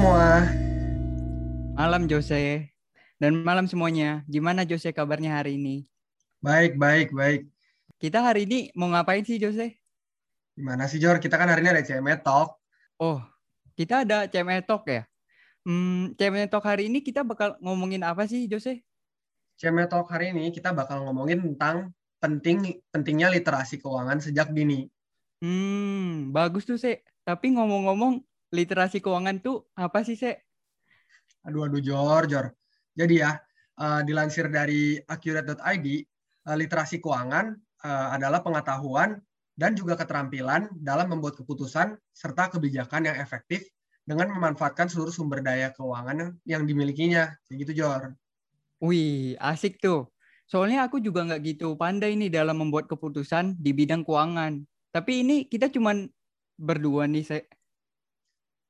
Semua. Malam Jose. Dan malam semuanya. Gimana Jose kabarnya hari ini? Baik, baik, baik. Kita hari ini mau ngapain sih Jose? Gimana sih Jor? Kita kan hari ini ada CME Talk. Oh, kita ada CME Talk ya? Hmm, CME Talk hari ini kita bakal ngomongin apa sih Jose? CME Talk hari ini kita bakal ngomongin tentang penting pentingnya literasi keuangan sejak dini. Hmm, bagus tuh, Se. Tapi ngomong-ngomong, literasi keuangan tuh apa sih, Se? Aduh, aduh, Jor, Jor. Jadi ya, uh, dilansir dari accurate.id, uh, literasi keuangan uh, adalah pengetahuan dan juga keterampilan dalam membuat keputusan serta kebijakan yang efektif dengan memanfaatkan seluruh sumber daya keuangan yang dimilikinya. Kayak gitu, Jor. Wih, asik tuh. Soalnya aku juga nggak gitu pandai nih dalam membuat keputusan di bidang keuangan. Tapi ini kita cuman berdua nih, saya.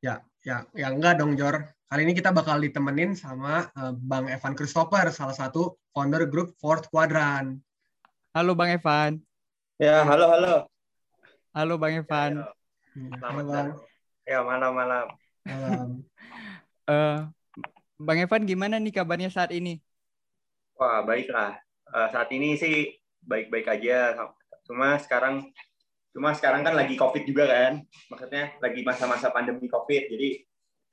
Ya, ya, ya enggak dong, Jor. Kali ini kita bakal ditemenin sama uh, Bang Evan Christopher, salah satu founder grup Fourth Quadrant. Halo Bang Evan. Ya, halo, halo. Halo Bang Evan. Ya, halo, Bang. Ya, malam, malam. Malam. uh, Bang Evan, gimana nih kabarnya saat ini? Wah, baiklah. Uh, saat ini sih baik-baik aja. Cuma sekarang Cuma sekarang kan lagi COVID juga kan, maksudnya lagi masa-masa pandemi COVID, jadi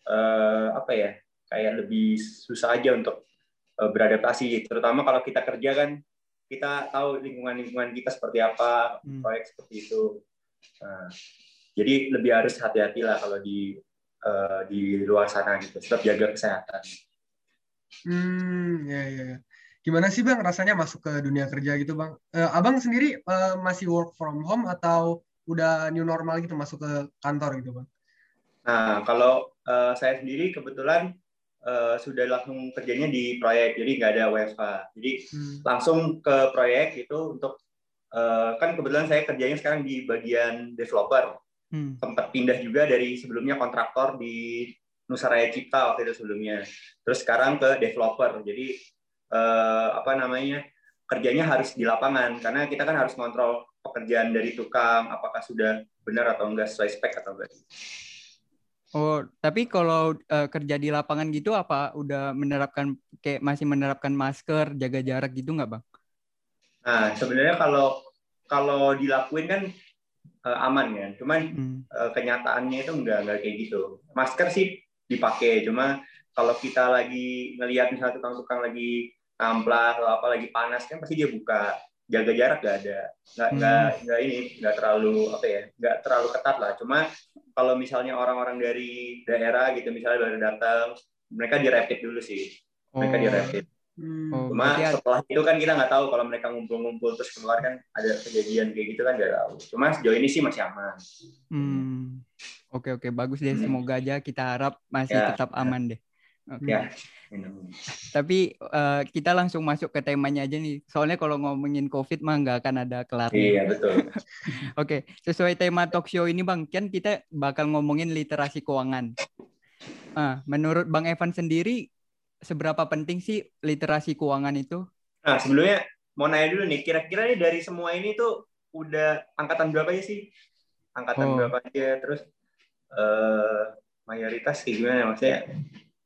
eh, apa ya, kayak lebih susah aja untuk eh, beradaptasi. Terutama kalau kita kerja kan, kita tahu lingkungan-lingkungan kita seperti apa, hmm. proyek seperti itu. Nah, jadi lebih harus hati-hati lah kalau di eh, di luar sana gitu, tetap jaga kesehatan. Hmm, ya ya. Gimana sih bang rasanya masuk ke dunia kerja gitu bang? Uh, abang sendiri uh, masih work from home atau udah new normal gitu masuk ke kantor gitu bang? Nah kalau uh, saya sendiri kebetulan uh, sudah langsung kerjanya di proyek, jadi nggak ada WFH. Jadi hmm. langsung ke proyek itu untuk uh, kan kebetulan saya kerjanya sekarang di bagian developer. Hmm. Sempat pindah juga dari sebelumnya kontraktor di Nusa Raya Cipta waktu itu sebelumnya. Terus sekarang ke developer. Jadi eh, apa namanya kerjanya harus di lapangan karena kita kan harus kontrol pekerjaan dari tukang apakah sudah benar atau enggak sesuai spek atau enggak. Oh, tapi kalau uh, kerja di lapangan gitu apa udah menerapkan kayak masih menerapkan masker, jaga jarak gitu nggak, Bang? Nah, sebenarnya kalau kalau dilakuin kan uh, aman kan. Cuman hmm. uh, kenyataannya itu enggak enggak kayak gitu. Masker sih dipakai, cuma kalau kita lagi ngelihat misalnya tukang-tukang lagi amplas atau apa lagi panas kan pasti dia buka jaga jarak gak ada nggak hmm. nggak nggak ini nggak terlalu apa ya nggak terlalu ketat lah cuma kalau misalnya orang-orang dari daerah gitu misalnya baru datang mereka di rapid dulu sih mereka oh. di rapid hmm. cuma oh, setelah itu kan kita nggak tahu kalau mereka ngumpul-ngumpul terus keluar kan ada kejadian kayak gitu kan nggak tahu cuma sejauh ini sih masih aman hmm. oke oke bagus deh hmm. semoga aja kita harap masih ya. tetap aman deh Okay. Ya. Tapi uh, kita langsung masuk ke temanya aja nih. Soalnya kalau ngomongin COVID mah nggak akan ada kelar. Iya betul. Oke, okay. sesuai tema talk show ini bang, kan kita bakal ngomongin literasi keuangan. Uh, menurut bang Evan sendiri, seberapa penting sih literasi keuangan itu? Nah sebelumnya mau nanya dulu nih, kira-kira nih dari semua ini tuh udah angkatan berapa ya sih? Angkatan oh. berapa aja? Terus uh, mayoritas kayak gimana maksudnya?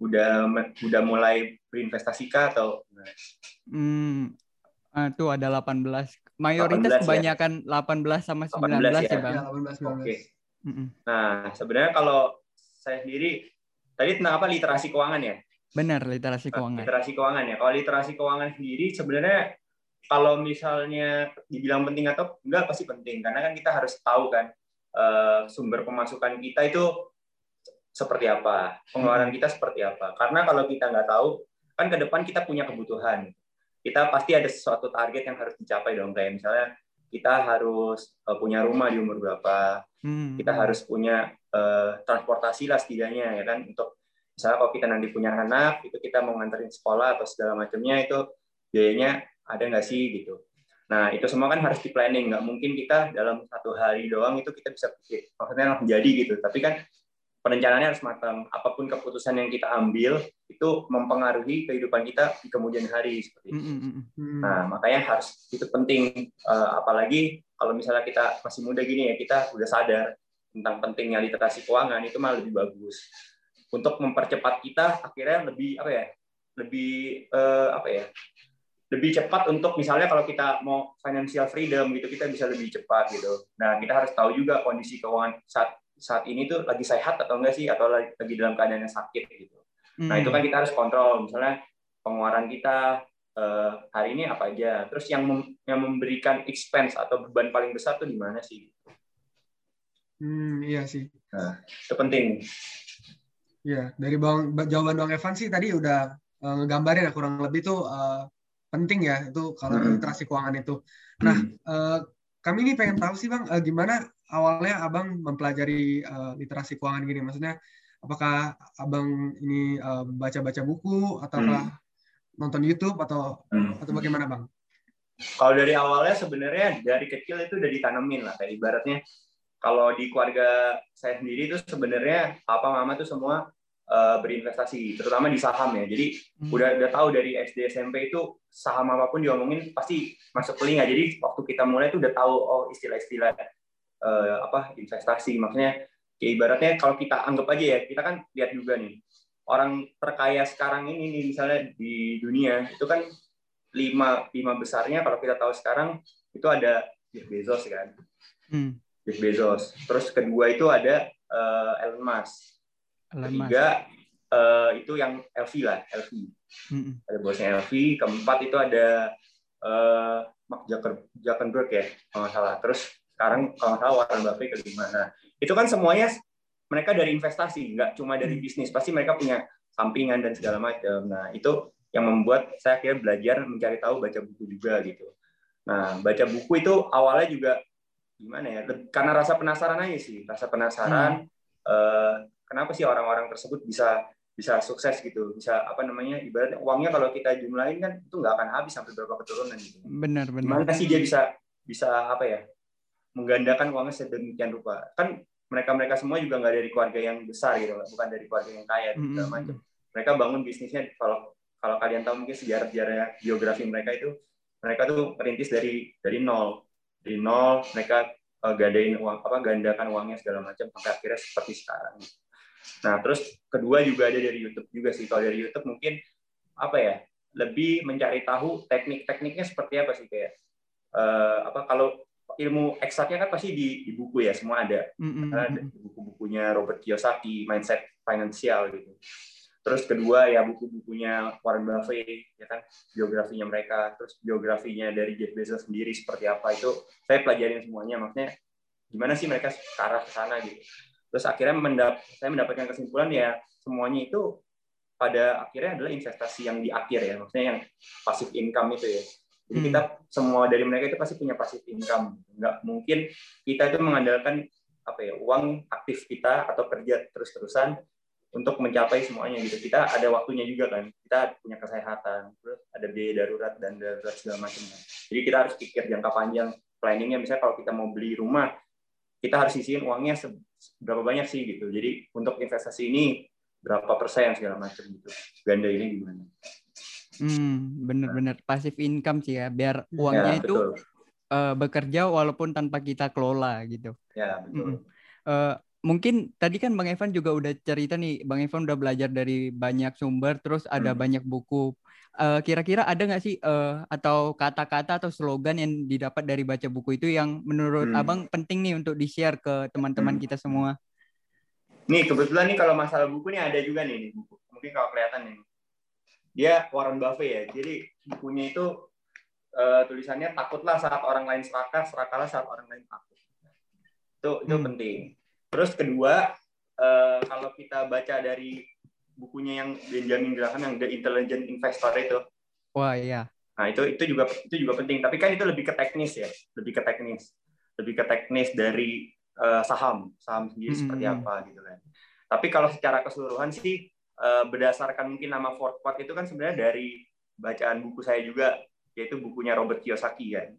Udah udah mulai berinvestasi kah atau? Hmm itu ada 18 mayoritas 18, ya? kebanyakan ya? 18 sama 19 18, ya, ya bang? Ya, 18, 19. oke. Mm -mm. nah sebenarnya kalau saya sendiri tadi tentang apa? Literasi keuangan ya? Benar literasi keuangan. literasi keuangan ya? Kalau literasi keuangan sendiri sebenarnya kalau misalnya dibilang penting atau enggak pasti penting. Karena kan kita harus tahu kan uh, sumber pemasukan kita itu seperti apa, pengeluaran hmm. kita seperti apa. Karena kalau kita nggak tahu, kan ke depan kita punya kebutuhan. Kita pasti ada sesuatu target yang harus dicapai dong. Kayak misalnya kita harus uh, punya rumah di umur berapa, hmm. kita harus punya uh, transportasi lah setidaknya ya kan untuk misalnya kalau kita nanti punya anak itu kita mau nganterin sekolah atau segala macamnya itu biayanya ada nggak sih gitu. Nah itu semua kan harus di planning, nggak mungkin kita dalam satu hari doang itu kita bisa maksudnya langsung jadi gitu. Tapi kan perencanaannya harus matang. Apa pun keputusan yang kita ambil itu mempengaruhi kehidupan kita di kemudian hari seperti itu. Mm -hmm. Nah, makanya harus itu penting. Uh, apalagi kalau misalnya kita masih muda gini ya, kita udah sadar tentang pentingnya literasi keuangan itu malah lebih bagus. untuk mempercepat kita akhirnya lebih apa ya lebih uh, apa ya lebih cepat untuk misalnya kalau kita mau financial freedom gitu kita bisa lebih cepat gitu. Nah kita harus tahu juga kondisi keuangan saat saat ini tuh lagi sehat atau enggak sih atau lagi, dalam keadaan yang sakit gitu. Hmm. Nah itu kan hmm. kita harus kontrol misalnya pengeluaran kita uh, hari ini apa aja. Terus yang mem yang memberikan expense atau beban paling besar tuh di mana sih? Hmm iya sih. Nah itu penting. Iya dari bang jawaban bang Evan sih tadi udah uh, ngegambarin ya kurang lebih tuh uh, penting ya itu kalau hmm. literasi keuangan itu. Nah, uh, kami ini pengen tahu sih bang, uh, gimana awalnya abang mempelajari uh, literasi keuangan gini? Maksudnya, apakah abang ini uh, baca-baca buku ataukah hmm. nonton YouTube atau hmm. atau bagaimana bang? Kalau dari awalnya sebenarnya dari kecil itu udah ditanemin lah, kayak ibaratnya kalau di keluarga saya sendiri itu sebenarnya papa mama tuh semua uh, berinvestasi, terutama di saham ya. Jadi hmm. udah udah tahu dari SD SMP itu saham apa pun diomongin pasti masuk telinga. Jadi waktu kita mulai itu udah tahu oh istilah-istilah uh, apa investasi. Maksudnya ya ibaratnya kalau kita anggap aja ya, kita kan lihat juga nih orang terkaya sekarang ini nih misalnya di dunia itu kan lima lima besarnya kalau kita tahu sekarang itu ada Jeff Bezos kan. Hmm. Jeff Bezos. Terus kedua itu ada uh, Elon Musk Ketiga uh, itu yang LV lah, LV. Mm-hmm. Ada bosnya LV. Keempat itu ada uh, Mark Zuckerberg ya, kalau nggak salah. Terus sekarang kalau salah Warren Buffett ke gimana. Itu kan semuanya mereka dari investasi, nggak cuma dari mm. bisnis. Pasti mereka punya sampingan dan segala macam. Nah itu yang membuat saya akhirnya belajar mencari tahu baca buku juga gitu. Nah baca buku itu awalnya juga gimana ya? Karena rasa penasaran aja sih, rasa penasaran. Hmm. Uh, kenapa sih orang-orang tersebut bisa bisa sukses gitu bisa apa namanya ibaratnya uangnya kalau kita jumlahin kan itu nggak akan habis sampai berapa keturunan gitu benar benar mana sih dia bisa bisa apa ya menggandakan uangnya sedemikian rupa kan mereka mereka semua juga nggak dari keluarga yang besar gitu bukan dari keluarga yang kaya mm -hmm. macam mereka bangun bisnisnya kalau kalau kalian tahu mungkin sejarah sejarah biografi mereka itu mereka tuh merintis dari dari nol dari nol mereka uh, gandain uang apa gandakan uangnya segala macam sampai akhirnya seperti sekarang Nah, terus kedua juga ada dari YouTube juga sih. Kalau dari YouTube mungkin apa ya? Lebih mencari tahu teknik-tekniknya seperti apa sih kayak uh, apa kalau ilmu eksaknya kan pasti di, di buku ya semua ada. Mm-hmm. Ada buku-bukunya Robert Kiyosaki, Mindset Financial gitu. Terus kedua ya buku-bukunya Warren Buffett ya kan biografinya mereka, terus biografinya dari Jeff Bezos sendiri seperti apa itu saya pelajarin semuanya maksudnya gimana sih mereka ke arah ke sana gitu terus akhirnya mendap saya mendapatkan kesimpulan ya semuanya itu pada akhirnya adalah investasi yang di akhir ya maksudnya yang pasif income itu ya jadi hmm. kita semua dari mereka itu pasti punya pasif income nggak mungkin kita itu mengandalkan apa ya uang aktif kita atau kerja terus-terusan untuk mencapai semuanya gitu kita ada waktunya juga kan kita punya kesehatan terus ada biaya darurat dan darurat segala macam jadi kita harus pikir jangka panjang planningnya misalnya kalau kita mau beli rumah kita harus isiin uangnya berapa banyak sih gitu. Jadi untuk investasi ini berapa persen segala macam gitu. Ganda ini gimana? Hmm, bener-bener pasif income sih ya, biar ya, uangnya ya, itu uh, bekerja walaupun tanpa kita kelola gitu. Ya betul. Mm -mm. Uh, mungkin tadi kan Bang Evan juga udah cerita nih, Bang Evan udah belajar dari banyak sumber, terus ada hmm. banyak buku uh, kira-kira ada nggak sih uh, atau kata-kata atau slogan yang didapat dari baca buku itu yang menurut hmm. abang penting nih untuk di-share ke teman-teman hmm. kita semua? Nih kebetulan nih kalau masalah buku nih ada juga nih, nih buku. Mungkin kalau kelihatan nih. Dia Warren Buffett ya. Jadi bukunya itu uh, tulisannya takutlah saat orang lain serakah, serakalah saat orang lain takut. Itu itu hmm. penting. Terus kedua, uh, kalau kita baca dari bukunya yang Benjamin Graham yang The Intelligent Investor itu. Wah iya. Nah itu itu juga itu juga penting. Tapi kan itu lebih ke teknis ya, lebih ke teknis, lebih ke teknis dari uh, saham, saham sendiri mm -hmm. seperti apa gitu kan. Tapi kalau secara keseluruhan sih uh, berdasarkan mungkin nama Ford Quote itu kan sebenarnya dari bacaan buku saya juga, yaitu bukunya Robert Kiyosaki kan.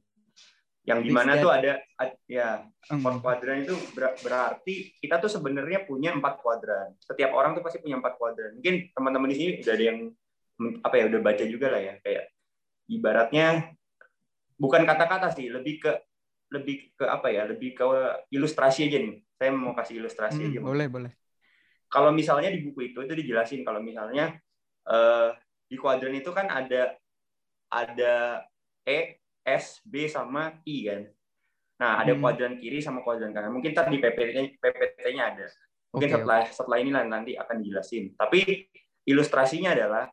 Yang di mana tuh ada ya empat kuadran itu berarti kita tuh sebenarnya punya empat kuadran. Setiap orang tuh pasti punya empat kuadran. Mungkin teman-teman di sini udah ada yang apa ya udah baca juga lah ya. Kayak ibaratnya bukan kata-kata sih lebih ke lebih ke apa ya lebih ke ilustrasi aja nih. Saya mau kasih ilustrasi hmm, aja boleh boleh kalau misalnya di buku itu itu dijelasin kalau misalnya uh, di kuadran itu kan ada ada E, S, B sama I kan. Nah, ada hmm. kuadran kiri sama kuadran kanan. Mungkin tadi di PPT-nya PPT-nya ada. Mungkin okay. setelah setelah ini nanti akan dijelasin. Tapi ilustrasinya adalah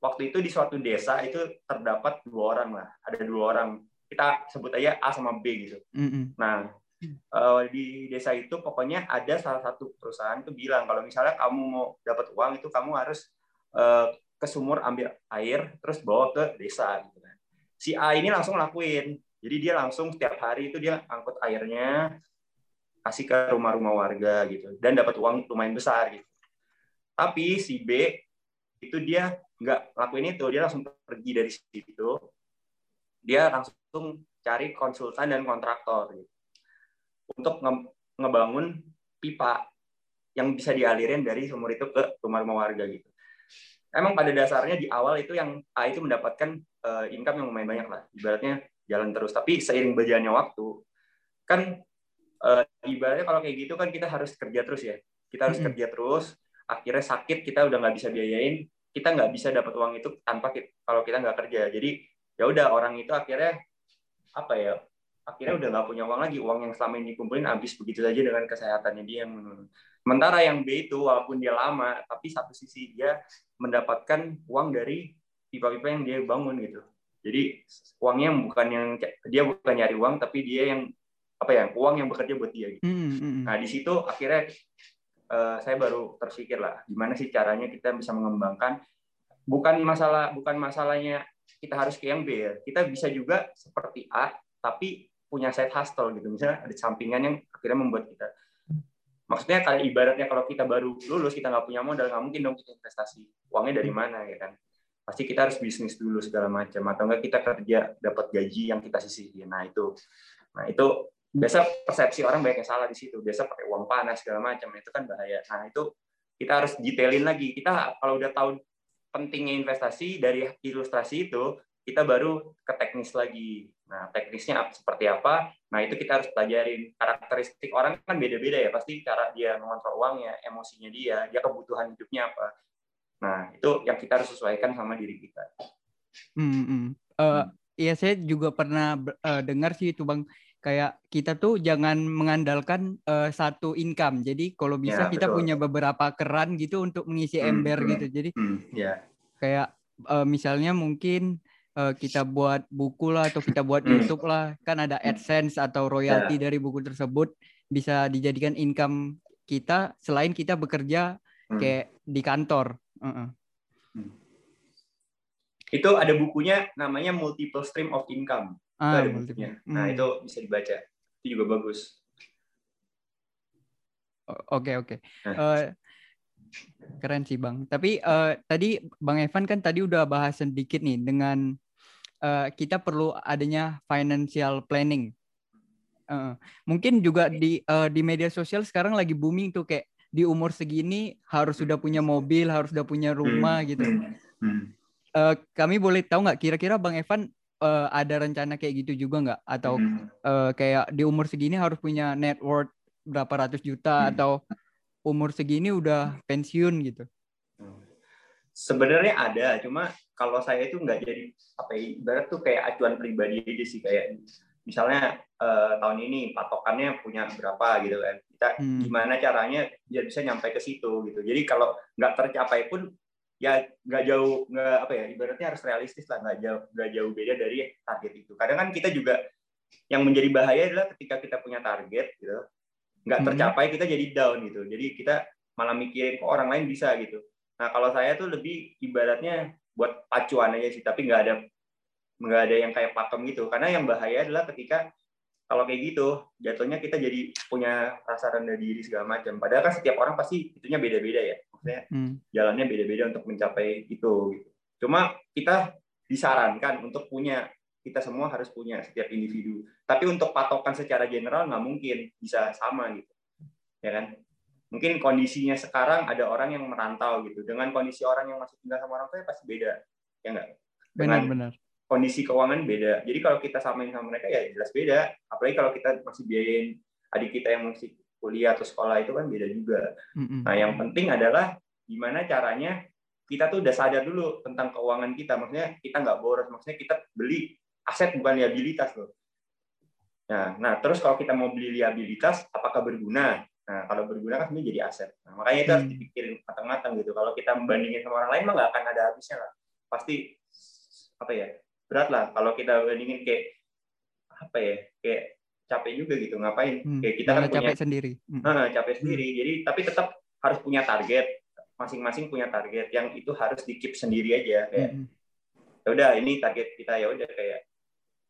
waktu itu di suatu desa itu terdapat dua orang lah. Ada dua orang. Kita sebut aja A sama B gitu. Mm -hmm. Nah, uh, di desa itu pokoknya ada salah satu perusahaan itu bilang kalau misalnya kamu mau dapat uang itu kamu harus uh, ke sumur ambil air terus bawa ke desa gitu kan. Si A ini langsung lakuin. Jadi dia langsung setiap hari itu dia angkut airnya kasih ke rumah-rumah warga gitu dan dapat uang lumayan besar gitu. Tapi si B itu dia nggak lakuin itu, dia langsung pergi dari situ. Dia langsung cari konsultan dan kontraktor gitu untuk nge ngebangun pipa yang bisa dialirin dari sumur itu ke rumah-rumah warga gitu. Emang pada dasarnya di awal itu yang A itu mendapatkan uh, income yang lumayan banyak lah, ibaratnya jalan terus. Tapi seiring berjalannya waktu, kan uh, ibaratnya kalau kayak gitu kan kita harus kerja terus ya. Kita harus mm -hmm. kerja terus, akhirnya sakit kita udah nggak bisa biayain, kita nggak bisa dapat uang itu tanpa kita, kalau kita nggak kerja. Jadi ya udah orang itu akhirnya apa ya akhirnya udah nggak punya uang lagi uang yang selama ini dikumpulin habis begitu saja dengan kesehatannya dia yang menurun sementara yang B itu walaupun dia lama tapi satu sisi dia mendapatkan uang dari pipa-pipa yang dia bangun gitu jadi uangnya bukan yang dia bukan nyari uang tapi dia yang apa ya uang yang bekerja buat dia gitu. Hmm, hmm. nah di situ akhirnya uh, saya baru terpikir lah gimana sih caranya kita bisa mengembangkan bukan masalah bukan masalahnya kita harus ke yang B ya. kita bisa juga seperti A tapi punya side hustle gitu. Misalnya ada sampingan yang akhirnya membuat kita. Maksudnya kayak ibaratnya kalau kita baru lulus kita nggak punya modal nggak mungkin dong kita investasi uangnya dari mana ya kan? Pasti kita harus bisnis dulu segala macam atau enggak kita kerja dapat gaji yang kita sisihin. Nah itu. Nah itu biasa persepsi orang banyak yang salah di situ. Biasa pakai uang panas segala macam itu kan bahaya. Nah itu kita harus detailin lagi. Kita kalau udah tahu pentingnya investasi dari ilustrasi itu kita baru ke teknis lagi. Nah, teknisnya seperti apa? Nah, itu kita harus pelajarin. Karakteristik orang kan beda-beda ya. Pasti cara dia mengontrol uangnya, emosinya dia, dia kebutuhan hidupnya apa. Nah, itu yang kita harus sesuaikan sama diri kita. Hmm, hmm. Uh, ya saya juga pernah uh, dengar sih itu Bang kayak kita tuh jangan mengandalkan uh, satu income. Jadi kalau bisa ya, kita betul. punya beberapa keran gitu untuk mengisi hmm, ember hmm, gitu. Jadi hmm, yeah. kayak uh, misalnya mungkin uh, kita buat buku lah atau kita buat hmm. YouTube lah kan ada AdSense atau royalti yeah. dari buku tersebut bisa dijadikan income kita selain kita bekerja hmm. kayak di kantor. Uh -uh. Itu ada bukunya namanya Multiple Stream of Income. Ah, itu ada bukunya. Nah, hmm. itu bisa dibaca. Itu juga bagus. Oke, okay, oke. Okay. Nah. Uh, keren sih bang. Tapi uh, tadi bang Evan kan tadi udah bahas sedikit nih dengan uh, kita perlu adanya financial planning. Uh, mungkin juga di uh, di media sosial sekarang lagi booming tuh kayak di umur segini harus sudah punya mobil, harus sudah punya rumah hmm. gitu. Uh, kami boleh tahu nggak kira-kira bang Evan uh, ada rencana kayak gitu juga nggak? Atau uh, kayak di umur segini harus punya net worth berapa ratus juta hmm. atau umur segini udah pensiun gitu? Sebenarnya ada, cuma kalau saya itu nggak jadi apa ya, ibarat tuh kayak acuan pribadi aja sih kayak misalnya uh, tahun ini patokannya punya berapa gitu kan. Kita hmm. gimana caranya biar bisa nyampe ke situ gitu. Jadi kalau nggak tercapai pun ya nggak jauh nggak apa ya ibaratnya harus realistis lah nggak jauh nggak jauh beda dari target itu. Kadang kan kita juga yang menjadi bahaya adalah ketika kita punya target gitu nggak hmm. tercapai kita jadi down gitu. Jadi kita malah mikirin kok orang lain bisa gitu. Nah kalau saya tuh lebih ibaratnya buat pacuan aja sih tapi nggak ada nggak ada yang kayak pakem gitu. Karena yang bahaya adalah ketika kalau kayak gitu jatuhnya kita jadi punya rasa rendah diri segala macam. Padahal kan setiap orang pasti itunya beda-beda ya. Maksudnya hmm. jalannya beda-beda untuk mencapai itu gitu. Cuma kita disarankan untuk punya kita semua harus punya setiap individu. Tapi untuk patokan secara general nggak mungkin bisa sama gitu. Ya kan? Mungkin kondisinya sekarang ada orang yang merantau gitu. Dengan kondisi orang yang masih tinggal sama orang tua pasti beda. Ya enggak benar-benar kondisi keuangan beda. Jadi kalau kita samain sama mereka ya jelas beda. Apalagi kalau kita masih biayain adik kita yang masih kuliah atau sekolah itu kan beda juga. Nah, yang penting adalah gimana caranya kita tuh udah sadar dulu tentang keuangan kita. Maksudnya kita nggak boros, maksudnya kita beli aset bukan liabilitas loh. Nah, nah terus kalau kita mau beli liabilitas, apakah berguna? Nah, kalau berguna kan sebenarnya jadi aset. Nah, makanya itu harus hmm. dipikirin matang-matang gitu. Kalau kita membandingin sama orang lain mah nggak akan ada habisnya lah. Pasti apa ya berat lah kalau kita bandingin kayak apa ya kayak capek juga gitu ngapain hmm, kayak kita kan punya capek sendiri hmm. nah, capek sendiri hmm. jadi tapi tetap harus punya target masing-masing punya target yang itu harus di keep sendiri aja kayak hmm. ya udah ini target kita ya udah kayak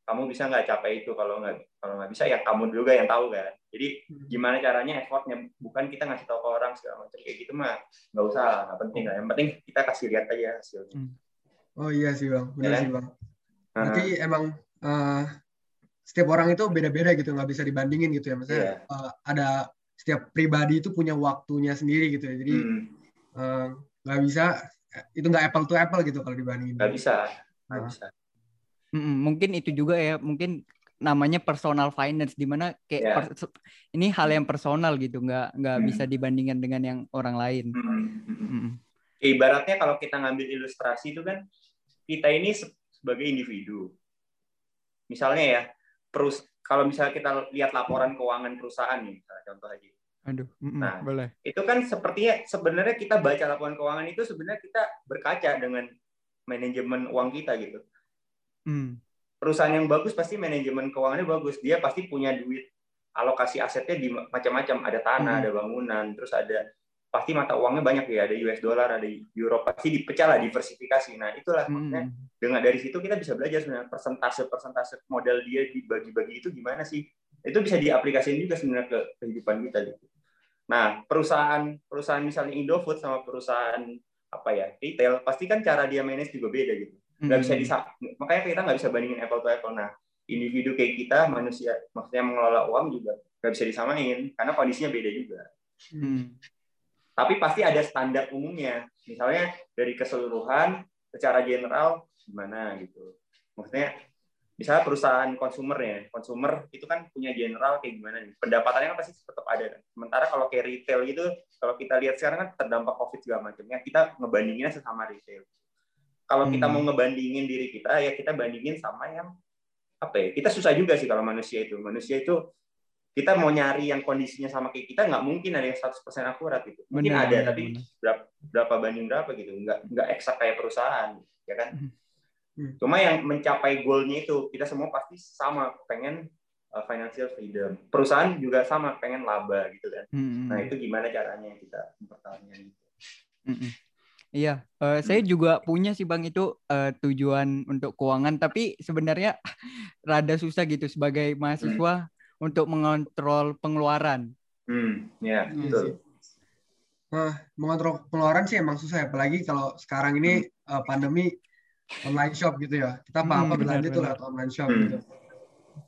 kamu bisa nggak capai itu kalau nggak kalau nggak bisa ya kamu juga yang tahu kan jadi hmm. gimana caranya effortnya bukan kita ngasih tahu ke orang segala macam kayak gitu mah nggak usah nggak penting lah yang penting kita kasih lihat aja hasilnya hmm. oh iya sih bang benar ya, sih bang berarti uh, emang uh, setiap orang itu beda-beda gitu nggak bisa dibandingin gitu ya maksudnya yeah. Iya. uh, ada setiap pribadi itu punya waktunya sendiri gitu ya jadi hmm. uh, nggak bisa itu nggak apple to apple gitu kalau dibandingin nggak bisa nggak nah. bisa mungkin itu juga ya, mungkin namanya personal finance di mana kayak yeah. per, ini hal yang personal gitu, nggak nggak mm. bisa dibandingkan dengan yang orang lain. Mm. Mm. Ibaratnya kalau kita ngambil ilustrasi itu kan kita ini sebagai individu. Misalnya ya, perus kalau misalnya kita lihat laporan keuangan perusahaan nih, contoh aja. Aduh, mm nah, boleh. Itu kan sepertinya sebenarnya kita baca laporan keuangan itu sebenarnya kita berkaca dengan manajemen uang kita gitu. Hmm. Perusahaan yang bagus pasti manajemen keuangannya bagus. Dia pasti punya duit alokasi asetnya di macam-macam. Ada tanah, hmm. ada bangunan, terus ada pasti mata uangnya banyak ya. Ada US dollar, ada euro. Pasti dipecah lah, diversifikasi. Nah itulah hmm. maksudnya. Dengan dari situ kita bisa belajar sebenarnya persentase persentase modal dia dibagi-bagi itu gimana sih? Itu bisa diaplikasikan juga sebenarnya ke kehidupan kita gitu. Nah, perusahaan perusahaan misalnya Indofood sama perusahaan apa ya retail pasti kan cara dia manage juga beda gitu nggak bisa hmm. makanya kita nggak bisa bandingin apple to apple. Nah individu kayak kita manusia maksudnya mengelola uang juga nggak bisa disamain karena kondisinya beda juga. Hmm. tapi pasti ada standar umumnya. Misalnya dari keseluruhan secara general gimana gitu. Maksudnya misalnya perusahaan konsumer ya konsumer itu kan punya general kayak gimana nih? Pendapatannya kan pasti tetap ada kan? Sementara kalau kayak retail gitu kalau kita lihat sekarang kan terdampak covid segala macamnya kita ngebandinginnya sesama retail kalau kita hmm. mau ngebandingin diri kita, ya kita bandingin sama yang apa ya? Kita susah juga sih kalau manusia itu. Manusia itu kita mau nyari yang kondisinya sama kayak kita nggak mungkin ada yang 100% akurat gitu. Mungkin benar, ada benar, tapi berapa, berapa banding berapa gitu. Nggak nggak eksak kayak perusahaan, ya kan? Hmm. hmm. Cuma yang mencapai goalnya itu kita semua pasti sama pengen uh, financial freedom. Perusahaan juga sama pengen laba gitu kan. Hmm. Nah itu gimana caranya kita mempertahankan itu. Iya, uh, saya juga punya sih Bang itu uh, tujuan untuk keuangan, tapi sebenarnya rada susah gitu sebagai mahasiswa hmm. untuk mengontrol pengeluaran. Hmm, ya, iya betul. Nah, mengontrol pengeluaran sih emang susah, ya, apalagi kalau sekarang ini hmm. uh, pandemi online shop gitu ya. Kita apa-apa hmm, belanja tuh lewat online shop hmm. gitu.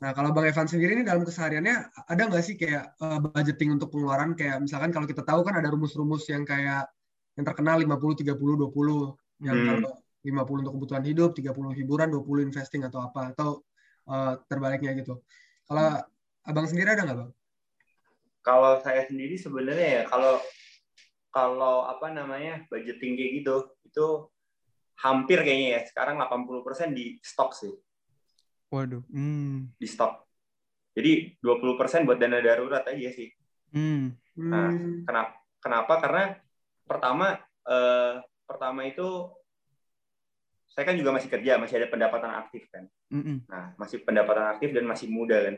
Nah, kalau Bang Evan sendiri ini dalam kesehariannya ada nggak sih kayak uh, budgeting untuk pengeluaran? Kayak misalkan kalau kita tahu kan ada rumus-rumus yang kayak yang terkenal 50 30 20 yang hmm. kalau 50 untuk kebutuhan hidup, 30 hiburan, 20 investing atau apa atau uh, terbaliknya gitu. Kalau hmm. Abang sendiri ada nggak, Bang? Kalau saya sendiri sebenarnya ya kalau kalau apa namanya budgeting kayak gitu itu hampir kayaknya ya sekarang 80% di stok sih. Waduh. Hmm. Di stok. Jadi 20% buat dana darurat aja sih. Hmm. Nah, kenapa? Kenapa? Karena pertama eh, pertama itu saya kan juga masih kerja, masih ada pendapatan aktif kan. Mm-hmm. Nah, masih pendapatan aktif dan masih muda kan.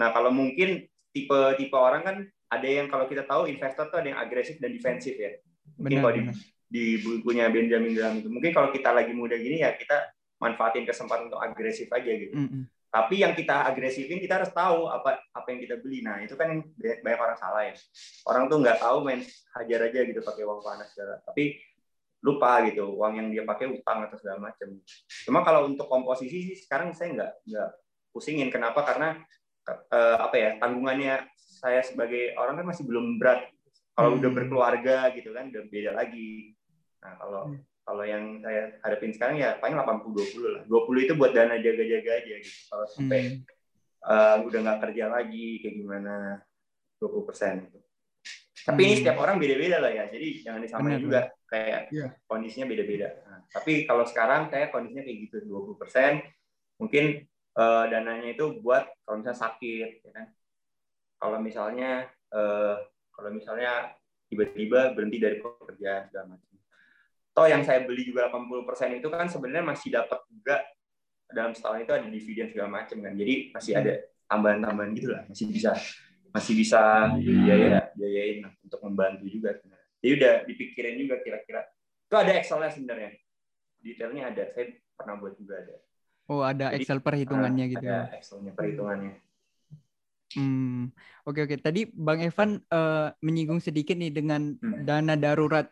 Nah, kalau mungkin tipe-tipe orang kan ada yang kalau kita tahu investor tuh ada yang agresif dan defensif ya. Mungkin benar, kalau di, di bukunya Benjamin Graham itu, mungkin kalau kita lagi muda gini ya kita manfaatin kesempatan untuk agresif aja gitu. Mm-hmm. Tapi yang kita agresifin kita harus tahu apa apa yang kita beli. Nah itu kan banyak orang salah ya. Orang tuh nggak tahu main hajar aja gitu pakai uang panas segala. Tapi lupa gitu uang yang dia pakai utang atau segala macam. Cuma kalau untuk komposisi sih sekarang saya nggak nggak pusingin. Kenapa? Karena eh, apa ya tanggungannya saya sebagai orang kan masih belum berat. Kalau hmm. udah berkeluarga gitu kan udah beda lagi. Nah kalau hmm kalau yang saya hadapin sekarang ya paling 80-20 lah. 20 itu buat dana jaga-jaga aja gitu. Kalau sampai hmm. uh, udah nggak kerja lagi, kayak gimana 20 persen. Gitu. Tapi ini Hmm. setiap orang beda-beda lah ya. Jadi jangan disamain Benar, juga kayak Iya. kondisinya beda-beda. Nah, tapi kalau sekarang kayak kondisinya kayak gitu 20% mungkin eh, dananya itu buat kalau misalnya sakit ya kan. Kalau misalnya eh, kalau misalnya tiba-tiba berhenti dari pekerjaan segala macam. Toh yang saya beli juga 80% itu kan sebenarnya masih dapat juga dalam setahun itu ada dividen segala macam kan. Jadi masih ada tambahan-tambahan gitu lah, masih bisa masih bisa biaya biayain untuk membantu juga sebenarnya. Jadi udah dipikirin juga kira-kira. Itu ada Excel-nya sebenarnya. Detailnya ada. Saya pernah buat juga ada. Oh, ada Jadi, Excel perhitungannya gitu. Ada Excel-nya perhitungannya. Hmm, oke oke. Tadi Bang Evan eh, menyinggung sedikit nih dengan Hmm. dana darurat.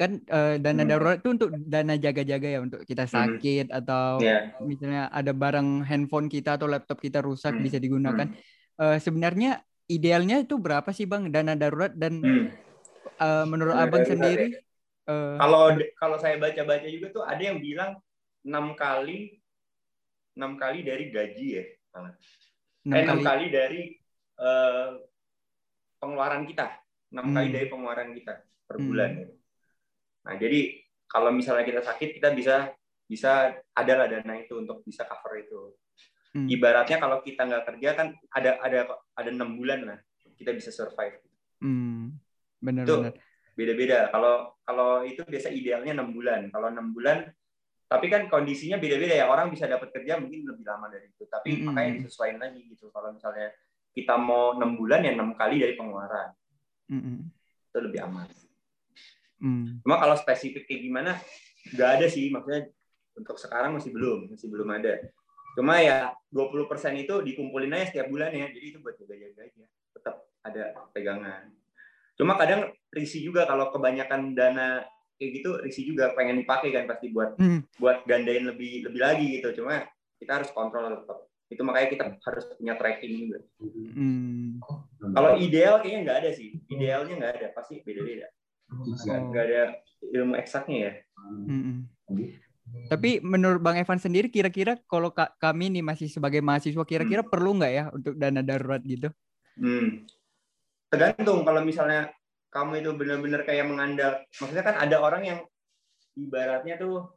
Kan eh, dana Hmm. darurat itu untuk dana jaga-jaga ya untuk kita Hmm. sakit atau Ya. misalnya ada barang handphone kita atau laptop kita rusak Hmm. bisa digunakan. Hmm. Eh, sebenarnya idealnya itu berapa sih Bang dana darurat dan Hmm. eh, menurut Dana Abang darurat sendiri eh, Kalau kalau saya baca-baca juga tuh ada yang bilang enam kali enam kali dari gaji ya. enam eh, kali kali dari eh, pengeluaran kita, enam kali Hmm. dari pengeluaran kita per Hmm. bulan. Nah, jadi kalau misalnya kita sakit, kita bisa bisa adalah dana itu untuk bisa cover itu. Hmm. Ibaratnya kalau kita nggak kerja kan ada ada ada enam bulan lah kita bisa survive. Hmm, benar Itu benar. beda-beda. Kalau kalau itu biasa idealnya enam bulan. Kalau enam bulan, tapi kan kondisinya beda-beda ya. Orang bisa dapat kerja mungkin lebih lama dari itu. Tapi Mm-mm. makanya disesuaikan lagi gitu. Kalau misalnya kita mau enam bulan ya enam kali dari pengeluaran Mm-mm. itu lebih aman. Hmm. Cuma kalau spesifik kayak gimana, nggak ada sih. Maksudnya untuk sekarang masih belum, masih belum ada. Cuma ya 20% itu dikumpulin aja setiap bulan ya. Jadi itu buat jaga-jaga aja. Tetap ada pegangan. Cuma kadang risih juga kalau kebanyakan dana kayak gitu risih juga pengen dipakai kan pasti buat Hmm. buat gandain lebih lebih lagi gitu. Cuma kita harus kontrol tetap. Itu makanya kita harus punya tracking juga. Hmm. Kalau ideal kayaknya nggak ada sih. Idealnya nggak ada, pasti beda-beda. Nggak ada ilmu eksaknya ya. Mm-mm. Tapi menurut Bang Evan sendiri kira-kira kalau ka- kami nih masih sebagai mahasiswa kira-kira perlu nggak ya untuk dana darurat gitu? Hmm. Tergantung kalau misalnya kamu itu benar-benar kayak mengandal, maksudnya kan ada orang yang ibaratnya tuh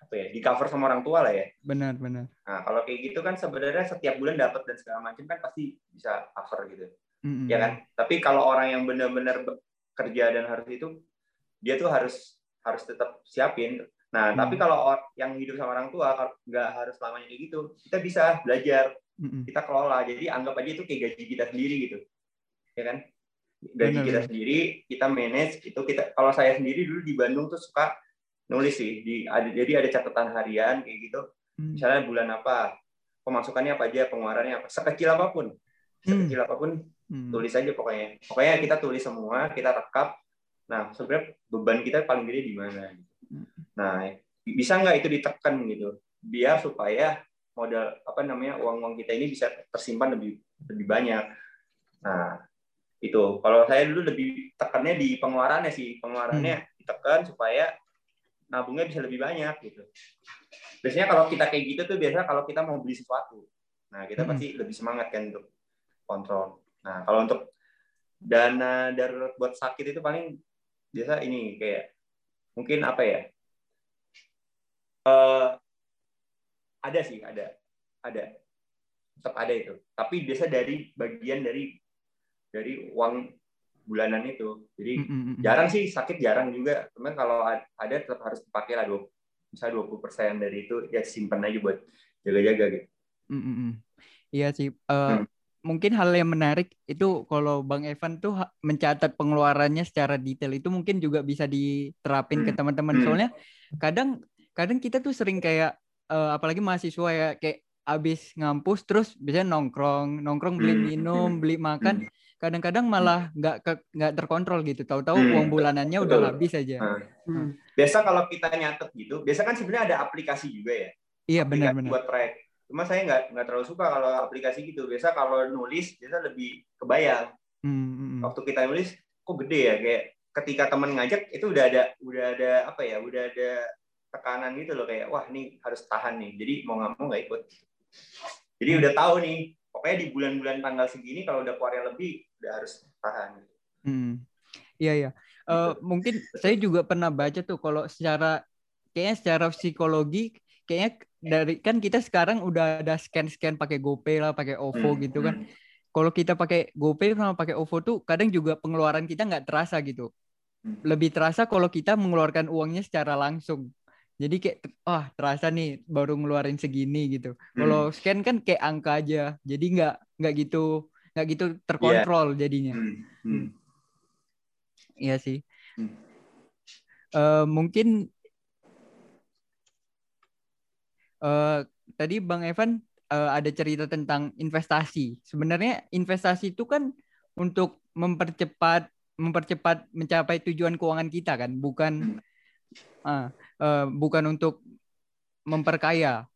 apa ya, di cover sama orang tua lah ya. Benar benar. Nah, kalau kayak gitu kan sebenarnya setiap bulan dapat dan segala macam kan pasti bisa cover gitu. Mm-mm. Ya kan? Tapi kalau orang yang benar-benar be- kerja dan harus itu dia tuh harus harus tetap siapin. Nah, Hmm. tapi kalau yang hidup sama orang tua nggak harus selamanya kayak gitu, kita bisa belajar Mm-mm. kita kelola. Jadi anggap aja itu kayak gaji kita sendiri gitu. Ya kan? Gaji Benar, kita sendiri, kita manage itu kita kalau saya sendiri dulu di Bandung tuh suka nulis sih di ada, jadi ada catatan harian kayak gitu. Hmm. Misalnya bulan apa, pemasukannya apa aja, pengeluarannya apa, sekecil apa pun. Sekecil apa pun Hmm. tulis aja pokoknya. Pokoknya kita tulis semua, kita rekap. Nah, sebenarnya beban kita paling gede di mana. Hmm. Nah, bisa nggak itu ditekan gitu biar supaya modal apa namanya uang-uang kita ini bisa tersimpan lebih lebih banyak. Nah, itu kalau saya dulu lebih tekannya di pengeluarannya sih pengeluarannya ditekan supaya nabungnya bisa lebih banyak gitu. Biasanya kalau kita kayak gitu tuh biasanya kalau kita mau beli sesuatu, nah kita Hmm. pasti lebih semangat kan untuk kontrol. Nah kalau untuk dana darurat buat sakit itu paling biasa ini kayak mungkin apa ya? Eh, ada sih, ada, ada, tetap ada itu. Tapi biasa dari bagian dari dari uang bulanan itu. Jadi jarang sih sakit jarang juga. Cuman kalau ad- ada tetap harus dipakai lah 20 misalnya 20% dari itu ya simpan aja buat jaga-jaga gitu. Iya sih. Eh, Hmm. Mungkin hal yang menarik itu kalau Bang Evan tuh mencatat pengeluarannya secara detail itu mungkin juga bisa diterapin ke Hmm. teman-teman. Hmm. Soalnya kadang kadang kita tuh sering kayak eh, apalagi mahasiswa ya kayak abis ngampus terus biasanya nongkrong, nongkrong beli Hmm. minum, beli makan. Kadang-kadang malah nggak nggak terkontrol gitu. Tahu-tahu Hmm. uang bulanannya udah Betul. habis aja. Hmm. biasa kalau kita nyatet gitu, biasa kan sebenarnya ada aplikasi juga ya. Iya benar-benar. buat track. Cuma saya nggak nggak terlalu suka kalau aplikasi gitu. Biasa kalau nulis biasa lebih kebayang. Hmm, hmm, hmm. Waktu kita nulis kok gede ya kayak ketika teman ngajak itu udah ada udah ada apa ya udah ada tekanan gitu loh kayak wah ini harus tahan nih jadi mau nggak mau nggak ikut jadi udah tahu nih pokoknya di bulan-bulan tanggal segini kalau udah keluarnya lebih udah harus tahan Hmm. Iya iya. Uh, mungkin saya juga pernah baca tuh kalau secara kayaknya secara psikologi kayaknya dari kan kita sekarang udah ada scan-scan pakai GoPay lah, pakai OVO hmm. gitu kan. Hmm. Kalau kita pakai GoPay sama pakai OVO tuh kadang juga pengeluaran kita nggak terasa gitu. Hmm. Lebih terasa kalau kita mengeluarkan uangnya secara langsung. Jadi kayak wah terasa nih baru ngeluarin segini gitu. Hmm. Kalau scan kan kayak angka aja. Jadi nggak nggak gitu nggak gitu terkontrol yeah. jadinya. Hmm. Hmm. Iya sih. Hmm. Uh, mungkin uh, tadi Bang Evan uh, ada cerita tentang investasi. Sebenarnya investasi itu kan untuk mempercepat mempercepat mencapai tujuan keuangan kita kan, bukan uh, uh, bukan untuk memperkaya.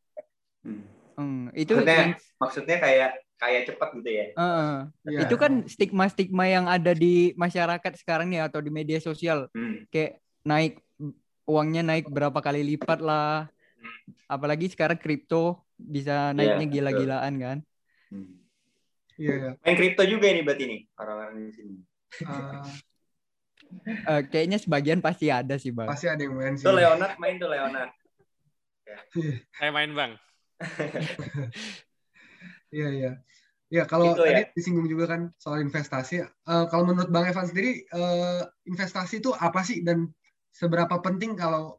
Hmm. Hmm, itu maksudnya, yang, maksudnya kayak kayak cepat gitu ya. Uh, uh. Yeah. Itu kan stigma-stigma yang ada di masyarakat sekarang nih atau di media sosial. Hmm. Kayak naik uangnya naik berapa kali lipat lah. Apalagi sekarang kripto bisa naiknya yeah, gila-gilaan kan. Hmm. Iya. Yeah. Main kripto juga ini berarti nih orang-orang di sini. Uh, uh, kayaknya sebagian pasti ada sih bang. Pasti ada yang main sih. Tuh Leonard main tuh Leonard. Saya main bang. Iya iya. Ya kalau gitu, tadi ya? disinggung juga kan soal investasi. Uh, kalau menurut Bang Evan sendiri uh, investasi itu apa sih dan seberapa penting kalau.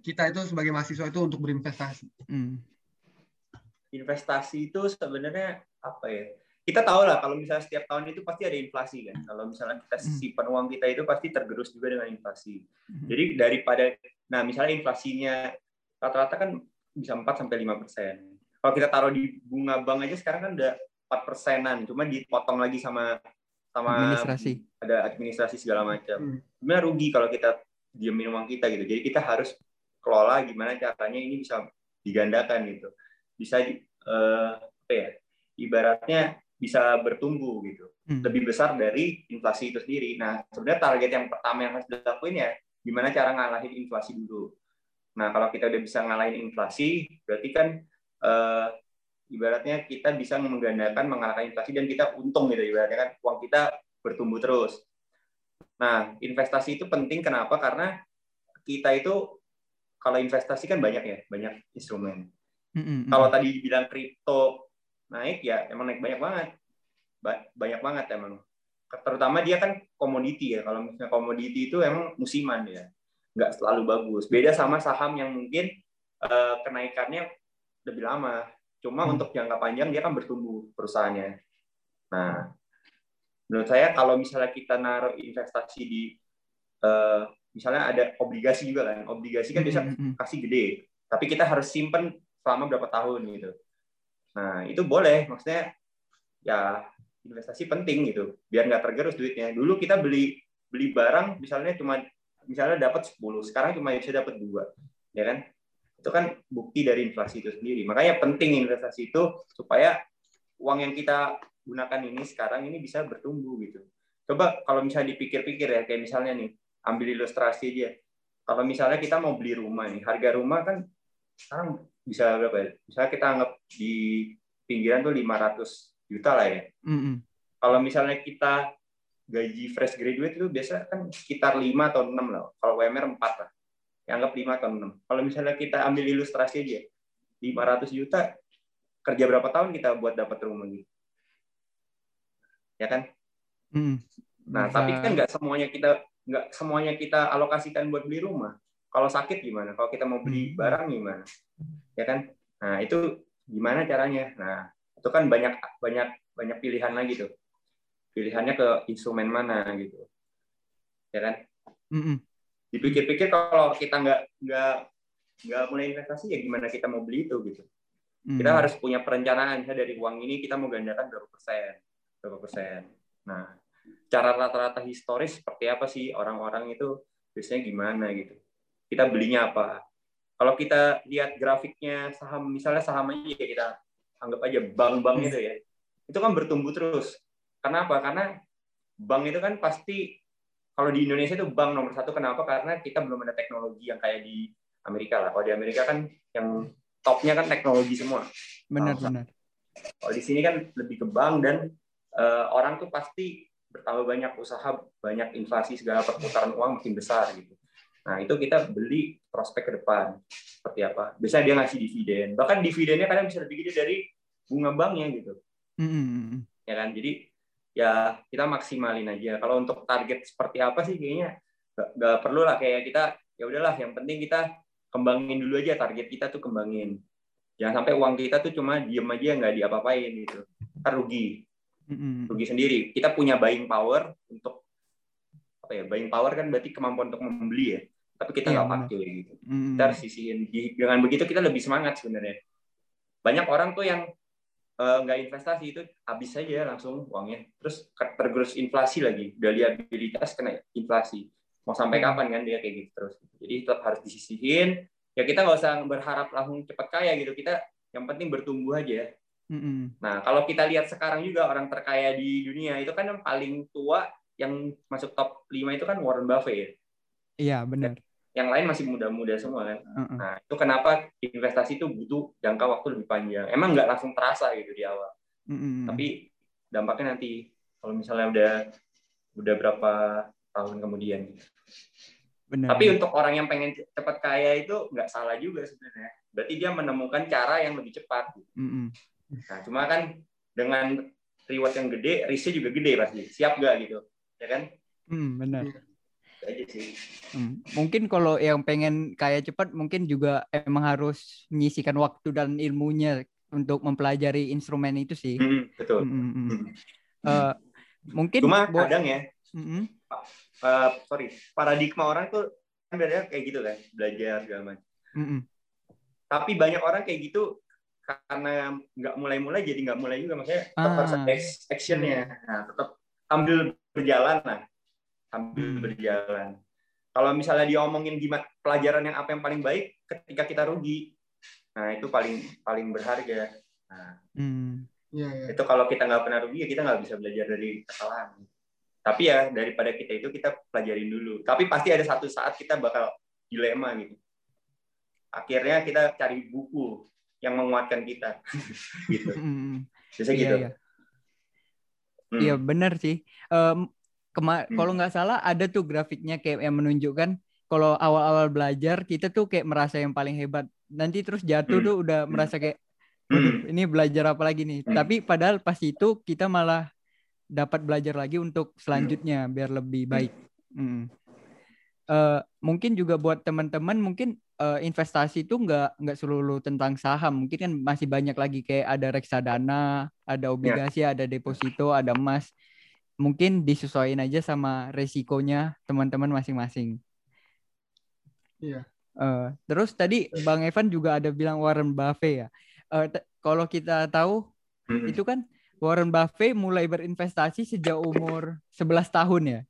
Kita itu sebagai mahasiswa itu untuk berinvestasi? Hmm. Investasi itu sebenarnya apa ya? Kita tahu lah kalau misalnya setiap tahun itu pasti ada inflasi kan. Kalau misalnya kita hmm. simpan uang kita itu pasti tergerus juga dengan inflasi. Hmm. Jadi daripada, nah misalnya inflasinya rata-rata kan bisa 4 sampai lima persen. Kalau kita taruh di bunga bank aja sekarang kan udah empat persenan, cuma dipotong lagi sama sama administrasi. ada administrasi segala macam. Hmm. Sebenarnya rugi kalau kita diamin uang kita gitu. Jadi kita harus kelola gimana caranya ini bisa digandakan gitu. Bisa uh, apa ya? Ibaratnya bisa bertumbuh gitu. Hmm. Lebih besar dari inflasi itu sendiri. Nah, sebenarnya target yang pertama yang harus dilakuin ya gimana cara ngalahin inflasi dulu. Nah, kalau kita udah bisa ngalahin inflasi, berarti kan uh, ibaratnya kita bisa menggandakan mengalahkan inflasi dan kita untung gitu ibaratnya kan uang kita bertumbuh terus. Nah, investasi itu penting kenapa? Karena kita itu kalau investasi kan banyak ya, banyak instrumen. Mm-hmm. Kalau tadi bilang kripto naik ya emang naik banyak banget. Ba- banyak banget emang. Terutama dia kan komoditi ya. Kalau misalnya komoditi itu emang musiman ya. Nggak selalu bagus. Beda sama saham yang mungkin uh, kenaikannya lebih lama. Cuma hmm. untuk jangka panjang dia kan bertumbuh perusahaannya. Nah, menurut saya kalau misalnya kita naruh investasi di uh, misalnya ada obligasi juga kan, obligasi kan bisa hmm, hmm, kasih gede, tapi kita harus simpen selama berapa tahun gitu. Nah, itu boleh, maksudnya ya investasi penting gitu, biar nggak tergerus duitnya. Dulu kita beli beli barang misalnya cuma misalnya dapat 10, sekarang cuma bisa dapat dua, ya kan? itu kan bukti dari inflasi itu sendiri. Makanya penting investasi itu supaya uang yang kita gunakan ini sekarang ini bisa bertumbuh gitu. Coba kalau misalnya dipikir-pikir ya, kayak misalnya nih, ambil ilustrasi aja. Kalau misalnya kita mau beli rumah nih, harga rumah kan sekarang bisa berapa ya? Misalnya kita anggap di pinggiran tuh 500 juta lah ya. Mm -hmm. Kalau misalnya kita gaji fresh graduate itu biasa kan sekitar 5 atau 6 lah. Kalau WMR 4 lah anggap 5 atau 6. Kalau misalnya kita ambil ilustrasi aja, 500 juta, kerja berapa tahun kita buat dapat rumah gitu? Ya kan? Hmm. Nah, Bisa... tapi kan nggak semuanya kita nggak semuanya kita alokasikan buat beli rumah. Kalau sakit gimana? Kalau kita mau beli hmm. barang gimana? Ya kan? Nah, itu gimana caranya? Nah, itu kan banyak banyak banyak pilihan lagi tuh. Pilihannya ke instrumen mana gitu. Ya kan? Mm -mm dipikir-pikir kalau kita nggak nggak nggak mulai investasi ya gimana kita mau beli itu gitu hmm. kita harus punya perencanaan ya dari uang ini kita mau gandakan berapa persen berapa persen nah cara rata-rata historis seperti apa sih orang-orang itu biasanya gimana gitu kita belinya apa kalau kita lihat grafiknya saham misalnya saham aja ya kita anggap aja bank-bank itu ya itu kan bertumbuh terus kenapa karena bank itu kan pasti kalau di Indonesia itu bank nomor satu kenapa? Karena kita belum ada teknologi yang kayak di Amerika lah. Kalau di Amerika kan yang topnya kan teknologi semua. Benar benar. Kalau di sini kan lebih ke bank dan uh, orang tuh pasti bertambah banyak usaha, banyak inflasi segala perputaran uang makin besar gitu. Nah, itu kita beli prospek ke depan. Seperti apa? Biasanya dia ngasih dividen. Bahkan dividennya kadang bisa lebih gede dari bunga banknya gitu. Mm-mm. Ya kan? Jadi ya kita maksimalin aja. Kalau untuk target seperti apa sih kayaknya nggak, nggak perlu lah kayak kita ya udahlah yang penting kita kembangin dulu aja target kita tuh kembangin. Jangan sampai uang kita tuh cuma diem aja nggak diapa-apain gitu. Kan rugi Rugi sendiri. Kita punya buying power untuk apa ya? Buying power kan berarti kemampuan untuk membeli ya. Tapi kita Iya, nggak benar. pakai gitu. Mm-mm. Kita harus sisihin. Dengan begitu kita lebih semangat sebenarnya. Banyak orang tuh yang eh, nggak investasi itu habis saja langsung uangnya. Terus tergerus inflasi lagi. Udah liabilitas kena inflasi. Mau sampai kapan kan dia kayak gitu terus. Jadi tetap harus disisihin. Ya kita nggak usah berharap langsung cepat kaya gitu. Kita yang penting bertumbuh aja. Nah, kalau kita lihat sekarang juga orang terkaya di dunia itu kan yang paling tua yang masuk top 5 itu kan Warren Buffett ya. Iya benar. Yang lain masih muda-muda semua kan. Mm-mm. Nah, itu kenapa investasi itu butuh jangka waktu lebih panjang. Emang nggak langsung terasa gitu di awal. Mm-mm. Tapi dampaknya nanti kalau misalnya udah udah berapa tahun kemudian. Benar. Tapi untuk orang yang pengen cepat kaya itu nggak salah juga sebenarnya. Berarti dia menemukan cara yang lebih cepat. Mm-mm. Nah, cuma kan dengan reward yang gede, risknya juga gede pasti. Siap nggak gitu? Ya kan? Mm, benar. Itu aja sih. Hmm. Mungkin kalau yang pengen kaya cepat mungkin juga emang harus menyisikan waktu dan ilmunya untuk mempelajari instrumen itu sih. Hmm, betul. Mm, mm, mm. Hmm. Eh, mungkin Cuma buat- kadang ya, Mm, mm. eh, sorry, paradigma orang tuh kan kayak gitu kan, belajar segala macam. Mm, mm. Tapi banyak orang kayak gitu karena nggak mulai-mulai jadi nggak mulai juga maksudnya tetap harus Ah. ada ex- actionnya. Nah, tetap sambil berjalan lah, sambil Hmm. berjalan. Kalau misalnya dia omongin gimana pelajaran yang apa yang paling baik ketika kita rugi, nah itu paling paling berharga. Nah, Mm. Iya, iya. itu kalau kita nggak pernah rugi ya kita nggak bisa belajar dari kesalahan tapi ya daripada kita itu kita pelajarin dulu tapi pasti ada satu saat kita bakal dilema gitu akhirnya kita cari buku yang menguatkan kita gitu biasanya Iya, gitu iya. Hmm. Iya benar sih. Kema- Hmm. Kalau nggak salah ada tuh grafiknya kayak yang menunjukkan kalau awal-awal belajar kita tuh kayak merasa yang paling hebat. Nanti terus jatuh Hmm. tuh udah Hmm. merasa kayak, Hmm. ini belajar apa lagi nih. Hmm. Tapi padahal pas itu kita malah dapat belajar lagi untuk selanjutnya biar lebih Hmm. baik. Hmm. Eh, mungkin juga buat teman-teman mungkin eh, investasi itu nggak nggak selalu tentang saham. Mungkin kan masih banyak lagi kayak ada reksadana ada obligasi ada deposito ada emas. Mungkin disesuaikan aja sama resikonya teman-teman masing-masing. Iya. Eh, terus tadi bang Evan juga ada bilang Warren Buffett ya. Te- kalau kita tahu Hmm. itu kan Warren Buffett mulai berinvestasi sejak umur 11 tahun ya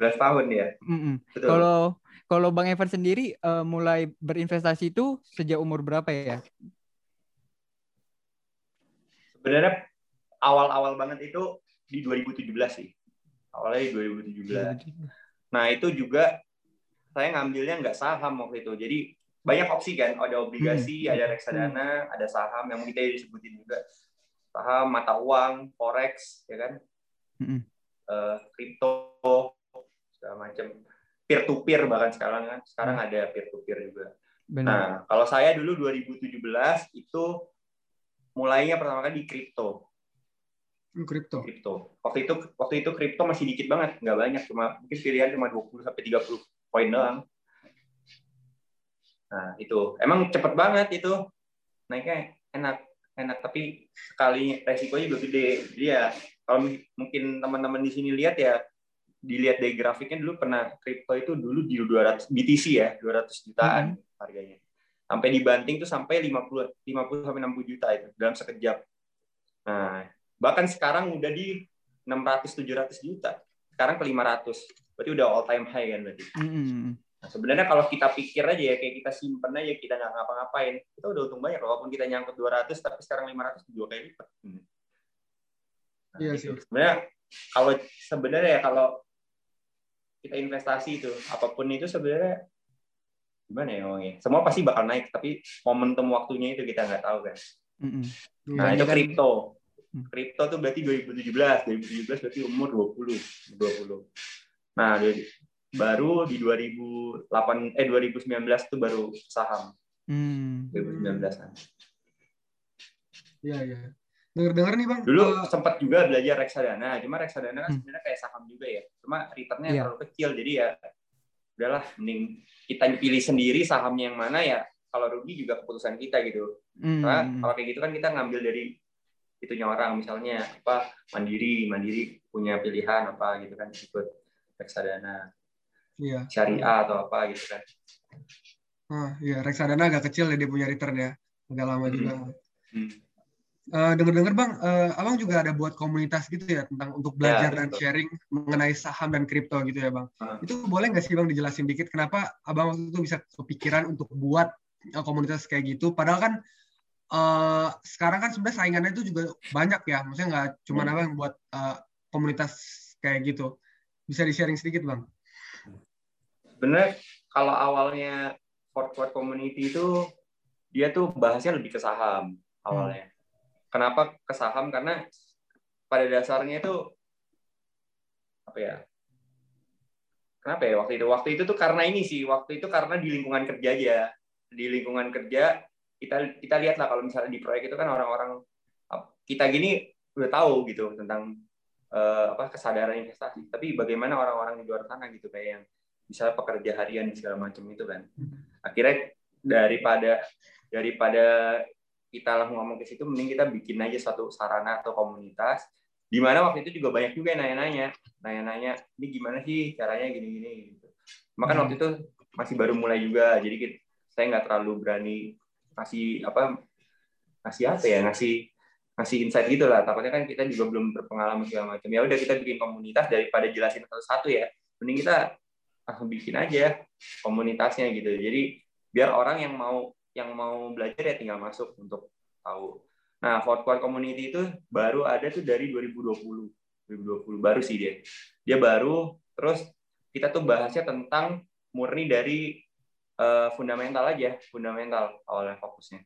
11 tahun ya? Betul. Kalau kalau Bang Evan sendiri eh, mulai berinvestasi itu sejak umur berapa ya? sebenarnya awal-awal banget itu di 2017 sih. Awalnya di 2017 Nah itu juga saya ngambilnya nggak saham waktu itu. Jadi banyak opsi kan, ada obligasi, Hmm. ada reksadana, ada saham yang kita disebutin juga. Saham, mata uang, forex, ya kan, Mm-mm. Eh, kripto, segala macam, peer to peer bahkan sekarang kan, sekarang Hmm. ada peer to peer juga. Benar. Nah kalau saya dulu 2017 itu mulainya pertama kali di kripto. Hmm, Kripto. kripto. Waktu itu waktu itu kripto masih dikit banget, nggak banyak, cuma mungkin pilihan cuma 20 sampai 30 poin doang. Nah, itu emang cepet banget itu. Naiknya enak, enak tapi sekali resikonya juga gede. Jadi ya kalau mungkin teman-teman di sini lihat ya dilihat dari grafiknya dulu pernah kripto itu dulu di 200 BTC ya, 200 jutaan harganya. Sampai dibanting tuh sampai 50 50 sampai 60 juta itu dalam sekejap. Nah, bahkan sekarang udah di 600 700 juta. Sekarang ke 500. Berarti udah all time high kan berarti. Mm-mm. Nah, sebenarnya kalau kita pikir aja ya kayak kita simpen aja kita nggak ngapa-ngapain, kita udah untung banyak walaupun kita nyangkut 200 tapi sekarang 500 dua kali lipat. Hmm. Nah, Iya gitu. sih. Sebenarnya kalau sebenarnya ya kalau kita investasi itu apa pun itu sebenarnya gimana ya ngomongnya? Semua pasti bakal naik tapi momentum waktunya itu kita nggak tahu kan. Nah, Iya, itu kan kripto. Hmm. kripto tuh berarti 2017 2017 berarti umur 20 20 nah dari, baru di 2008 eh 2019 tuh baru saham Hmm. 2019an Iya, iya. Dengar-dengar nih, Bang. dulu eh, sempat juga belajar reksadana cuma reksadana kan Hmm. sebenarnya kayak saham juga ya cuma returnnya Iya. terlalu kecil jadi ya udahlah mending kita pilih sendiri sahamnya yang mana ya kalau rugi juga keputusan kita gitu Hmm. Karena kalau kayak gitu kan kita ngambil dari itunya orang misalnya apa mandiri mandiri punya pilihan apa gitu kan ikut reksadana iya. syariah atau apa gitu kan Ah, iya, reksadana agak kecil ya dia punya return ya. Agak lama Hmm. juga. Hmm. Eh, Dengar-dengar Bang, eh, Abang juga ada buat komunitas gitu ya tentang untuk belajar dan betul. sharing mengenai saham dan kripto gitu ya Bang. Ah. Itu boleh nggak sih Bang dijelasin dikit kenapa Abang waktu itu bisa kepikiran untuk buat eh, komunitas kayak gitu? Padahal kan eh, sekarang kan sebenarnya saingannya itu juga banyak ya. Maksudnya nggak cuma Hmm. Abang buat eh, komunitas kayak gitu. Bisa di-sharing sedikit Bang? sebenarnya kalau awalnya Fort Fort Community itu dia tuh bahasnya lebih ke saham awalnya. Kenapa ke saham? Karena pada dasarnya itu apa ya? Kenapa ya waktu itu? Waktu itu tuh karena ini sih, waktu itu karena di lingkungan kerja aja. Di lingkungan kerja kita kita lihat lah kalau misalnya di proyek itu kan orang-orang kita gini udah tahu gitu tentang eh, apa kesadaran investasi. Tapi bagaimana orang-orang di luar sana gitu kayak yang misalnya pekerja harian segala macam itu kan. Akhirnya daripada daripada kita lah ngomong ke situ, mending kita bikin aja satu sarana atau komunitas. Di mana waktu itu juga banyak juga yang nanya-nanya, nanya-nanya, ini gimana sih caranya gini-gini. Gitu. Makan Hmm. waktu itu masih baru mulai juga, jadi kita, saya nggak terlalu berani ngasih apa ngasih apa ya ngasih ngasih insight gitu lah takutnya kan kita juga belum berpengalaman segala macam ya udah kita bikin komunitas daripada jelasin satu-satu ya mending kita langsung bikin aja komunitasnya gitu jadi biar orang yang mau yang mau belajar ya tinggal masuk untuk tahu. Nah Fort Quad Community itu baru ada tuh dari 2020 2020 baru sih dia. Dia baru terus kita tuh bahasnya tentang murni dari eh, fundamental aja fundamental awalnya fokusnya.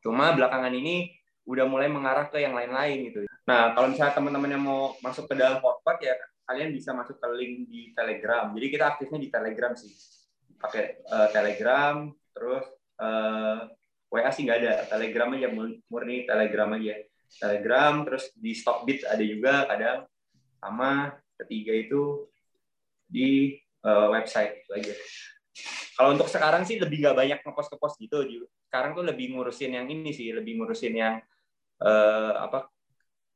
Cuma belakangan ini udah mulai mengarah ke yang lain-lain gitu. Nah kalau misalnya teman-teman yang mau masuk ke dalam Quad ya kalian bisa masuk ke link di Telegram. Jadi kita aktifnya di Telegram sih. Pakai uh, Telegram, terus uh, WA sih nggak ada. Telegram aja murni Telegram aja. Telegram, terus di Stockbit ada juga kadang. Sama ketiga itu di uh, website itu aja. Kalau untuk sekarang sih lebih nggak banyak ngepost ke post gitu. Sekarang tuh lebih ngurusin yang ini sih, lebih ngurusin yang uh, apa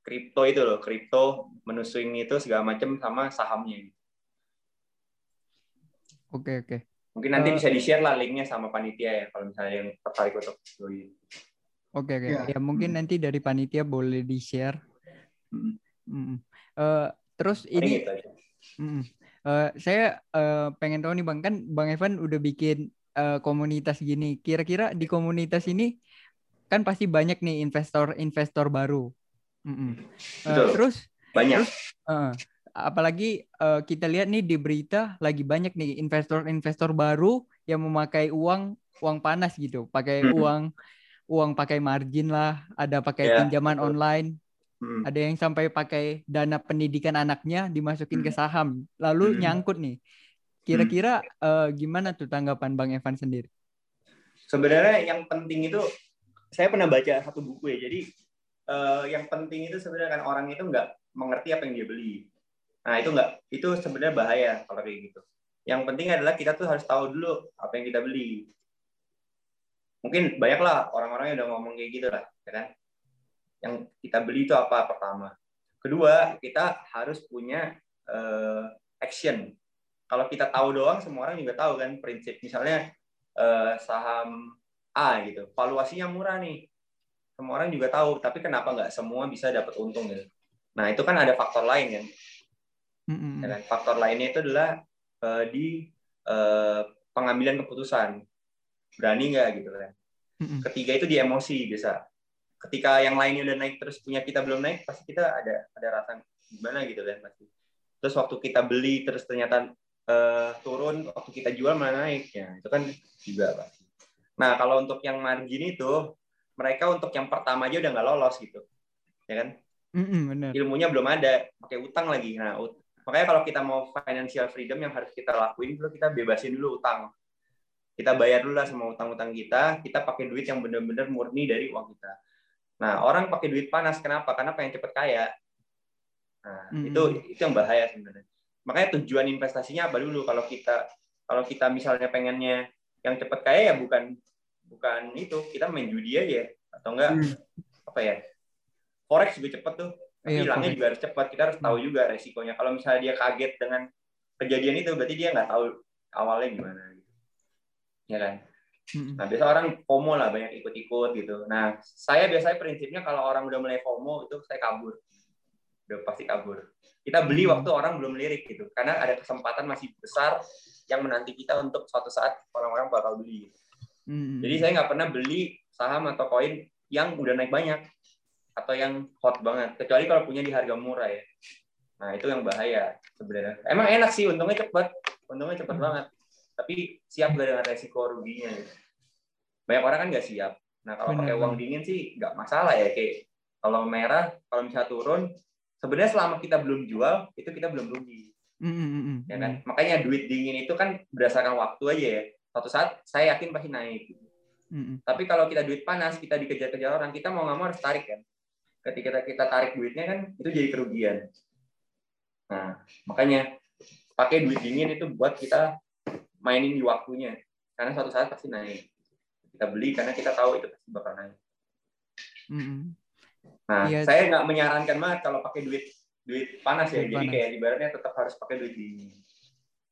kripto itu loh, kripto, menu swing itu segala macam sama sahamnya. Oke oke. Mungkin nanti Uh, bisa di-share lah linknya sama panitia ya kalau misalnya yang tertarik untuk join. Oke oke. Iya. Ya mungkin nanti dari panitia boleh di share. Hmm. Mm. Eh, terus Paling ini gitu mm, eh, saya eh, pengen tahu nih bang kan bang Evan udah bikin eh, komunitas gini. Kira-kira di komunitas ini kan pasti banyak nih investor-investor baru. Eh, Betul. terus Banyak. eh, apalagi eh, kita lihat nih di berita lagi banyak nih investor-investor baru yang memakai uang uang panas gitu, pakai Mm-mm. uang uang pakai margin lah, ada pakai Ya, pinjaman betul. online, Hmm. ada yang sampai pakai dana pendidikan anaknya dimasukin ke Hmm. saham, lalu Hmm. nyangkut nih. Kira-kira eh, gimana tuh tanggapan Bang Evan sendiri? Sebenarnya yang penting itu saya pernah baca satu buku ya. Jadi eh, yang penting itu sebenarnya kan orang itu nggak mengerti apa yang dia beli. Nah itu nggak itu sebenarnya bahaya kalau kayak gitu. Yang penting adalah kita tuh harus tahu dulu apa yang kita beli. Mungkin banyak lah orang-orang yang udah ngomong kayak gitu lah, ya kan? Yang kita beli itu apa pertama. Kedua, kita harus punya eh, action. Kalau kita tahu doang, semua orang juga tahu kan prinsip. Misalnya eh, saham A gitu, valuasinya murah nih. Semua orang juga tahu, tapi kenapa nggak semua bisa dapat untung gitu? Nah itu kan ada faktor lain kan. Ya kan? Faktor lainnya itu adalah eh, di eh, pengambilan keputusan. Berani nggak gitu kan. Mm-mm. Ketiga itu di emosi biasa. Ketika yang lainnya udah naik terus punya kita belum naik, pasti kita ada ada rasa gimana gitu kan pasti. Terus waktu kita beli terus ternyata eh, turun, waktu kita jual malah naik ya. Itu kan juga pasti. Nah kalau untuk yang margin itu mereka untuk yang pertama aja udah nggak lolos gitu. ya kan? Mm-mm, bener. Ilmunya belum ada, pakai utang lagi. Nah, ut- makanya kalau kita mau financial freedom yang harus kita lakuin dulu kita bebasin dulu utang. Kita bayar dulu lah semua utang-utang kita, kita pakai duit yang benar-benar murni dari uang kita. Nah, orang pakai duit panas kenapa? Karena pengen cepet kaya. Nah, Hmm. itu itu yang bahaya sebenarnya. Makanya tujuan investasinya apa dulu kalau kita kalau kita misalnya pengennya yang cepet kaya ya bukan bukan itu, kita main judi aja atau enggak Hmm. apa ya? Forex juga cepet tuh. Tapi Iya, hilangnya juga harus cepat. Kita harus tahu juga resikonya. Kalau misalnya dia kaget dengan kejadian itu, berarti dia nggak tahu awalnya gimana. Gitu. Ya kan? Mm-mm. Nah, biasa orang FOMO lah, banyak ikut-ikut gitu. Nah, saya biasanya prinsipnya kalau orang udah mulai FOMO, itu saya kabur. Udah pasti kabur. Kita beli Hmm. waktu orang belum lirik gitu. Karena ada kesempatan masih besar yang menanti kita untuk suatu saat orang-orang bakal beli. Jadi saya nggak pernah beli saham atau koin yang udah naik banyak atau yang hot banget. Kecuali kalau punya di harga murah ya. Nah itu yang bahaya sebenarnya. Emang enak sih, untungnya cepat, untungnya cepat Hmm. banget. Tapi siap nggak dengan resiko ruginya? Gitu. Banyak orang kan nggak siap. Nah kalau Benar, pakai uang dingin sih nggak masalah ya. Kayak kalau merah, kalau misalnya turun, sebenarnya selama kita belum jual itu kita belum rugi Mm-mm, mm-mm. ya kan makanya duit dingin itu kan berdasarkan waktu aja ya suatu saat saya yakin pasti naik Mm-mm. tapi kalau kita duit panas, kita dikejar-kejar orang, kita mau nggak mau harus tarik kan. Ketika kita, tarik duitnya kan, itu jadi kerugian. Nah, makanya pakai duit dingin itu buat kita mainin di waktunya. Karena suatu saat pasti naik. Kita beli karena kita tahu itu pasti bakal naik. Nah, Iya. saya nggak menyarankan banget kalau pakai duit duit panas ya. Duit Jadi panas. kayak ibaratnya tetap harus pakai duit dingin.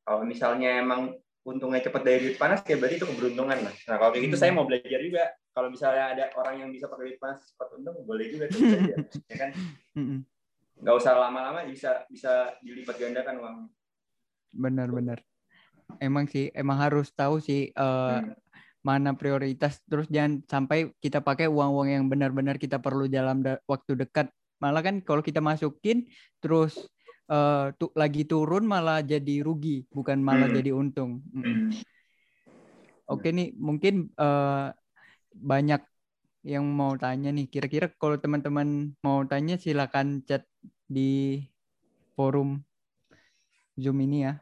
Kalau misalnya emang untungnya cepet dari duit panas, ya berarti itu keberuntungan lah. Nah, kalau kayak gitu Hmm. saya mau belajar juga. Kalau misalnya ada orang yang bisa pakai duit panas cepat untung, boleh juga tuh belajar. ya kan? Nggak usah lama-lama bisa bisa dilipat gandakan uang. Benar-benar. Emang sih, emang harus tahu sih eh, Hmm. mana prioritas. Terus jangan sampai kita pakai uang-uang yang benar-benar kita perlu dalam da- waktu dekat. Malah kan kalau kita masukin terus eh, tu- lagi turun malah jadi rugi, bukan malah Hmm. jadi untung. Mm. Oke nih, mungkin eh, banyak yang mau tanya nih. Kira-kira kalau teman-teman mau tanya silakan chat di forum Zoom ini ya.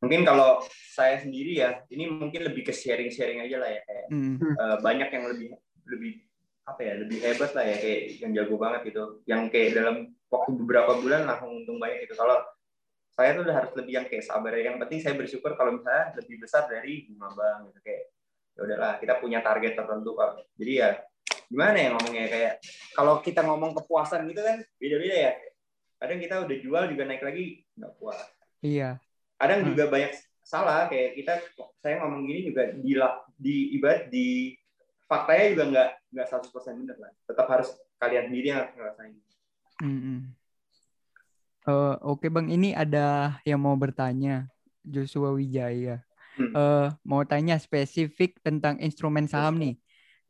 Mungkin kalau saya sendiri ya, ini mungkin lebih ke sharing-sharing aja lah ya. Kayak Mm. eh, banyak yang lebih lebih apa ya lebih hebat lah ya kayak yang jago banget gitu yang kayak dalam waktu beberapa bulan langsung untung banyak gitu kalau saya tuh udah harus lebih yang kayak sabar. Ya yang penting saya bersyukur kalau misalnya lebih besar dari bunga bank gitu. Kayak ya udahlah kita punya target tertentu kok jadi ya gimana ya ngomongnya? Kayak kalau kita ngomong kepuasan gitu kan beda-beda ya. Kadang kita udah jual juga naik lagi nggak puas. Iya. kadang Hmm. juga banyak salah kayak kita saya ngomong gini juga di di ibarat di faktanya juga nggak nggak 100% benar lah. Tetap harus kalian sendiri yang harus ngerasain. Mm-mm. Eh, Oke bang, ini ada yang mau bertanya Joshua Wijaya. Hmm. Eh, mau tanya spesifik tentang instrumen saham nih.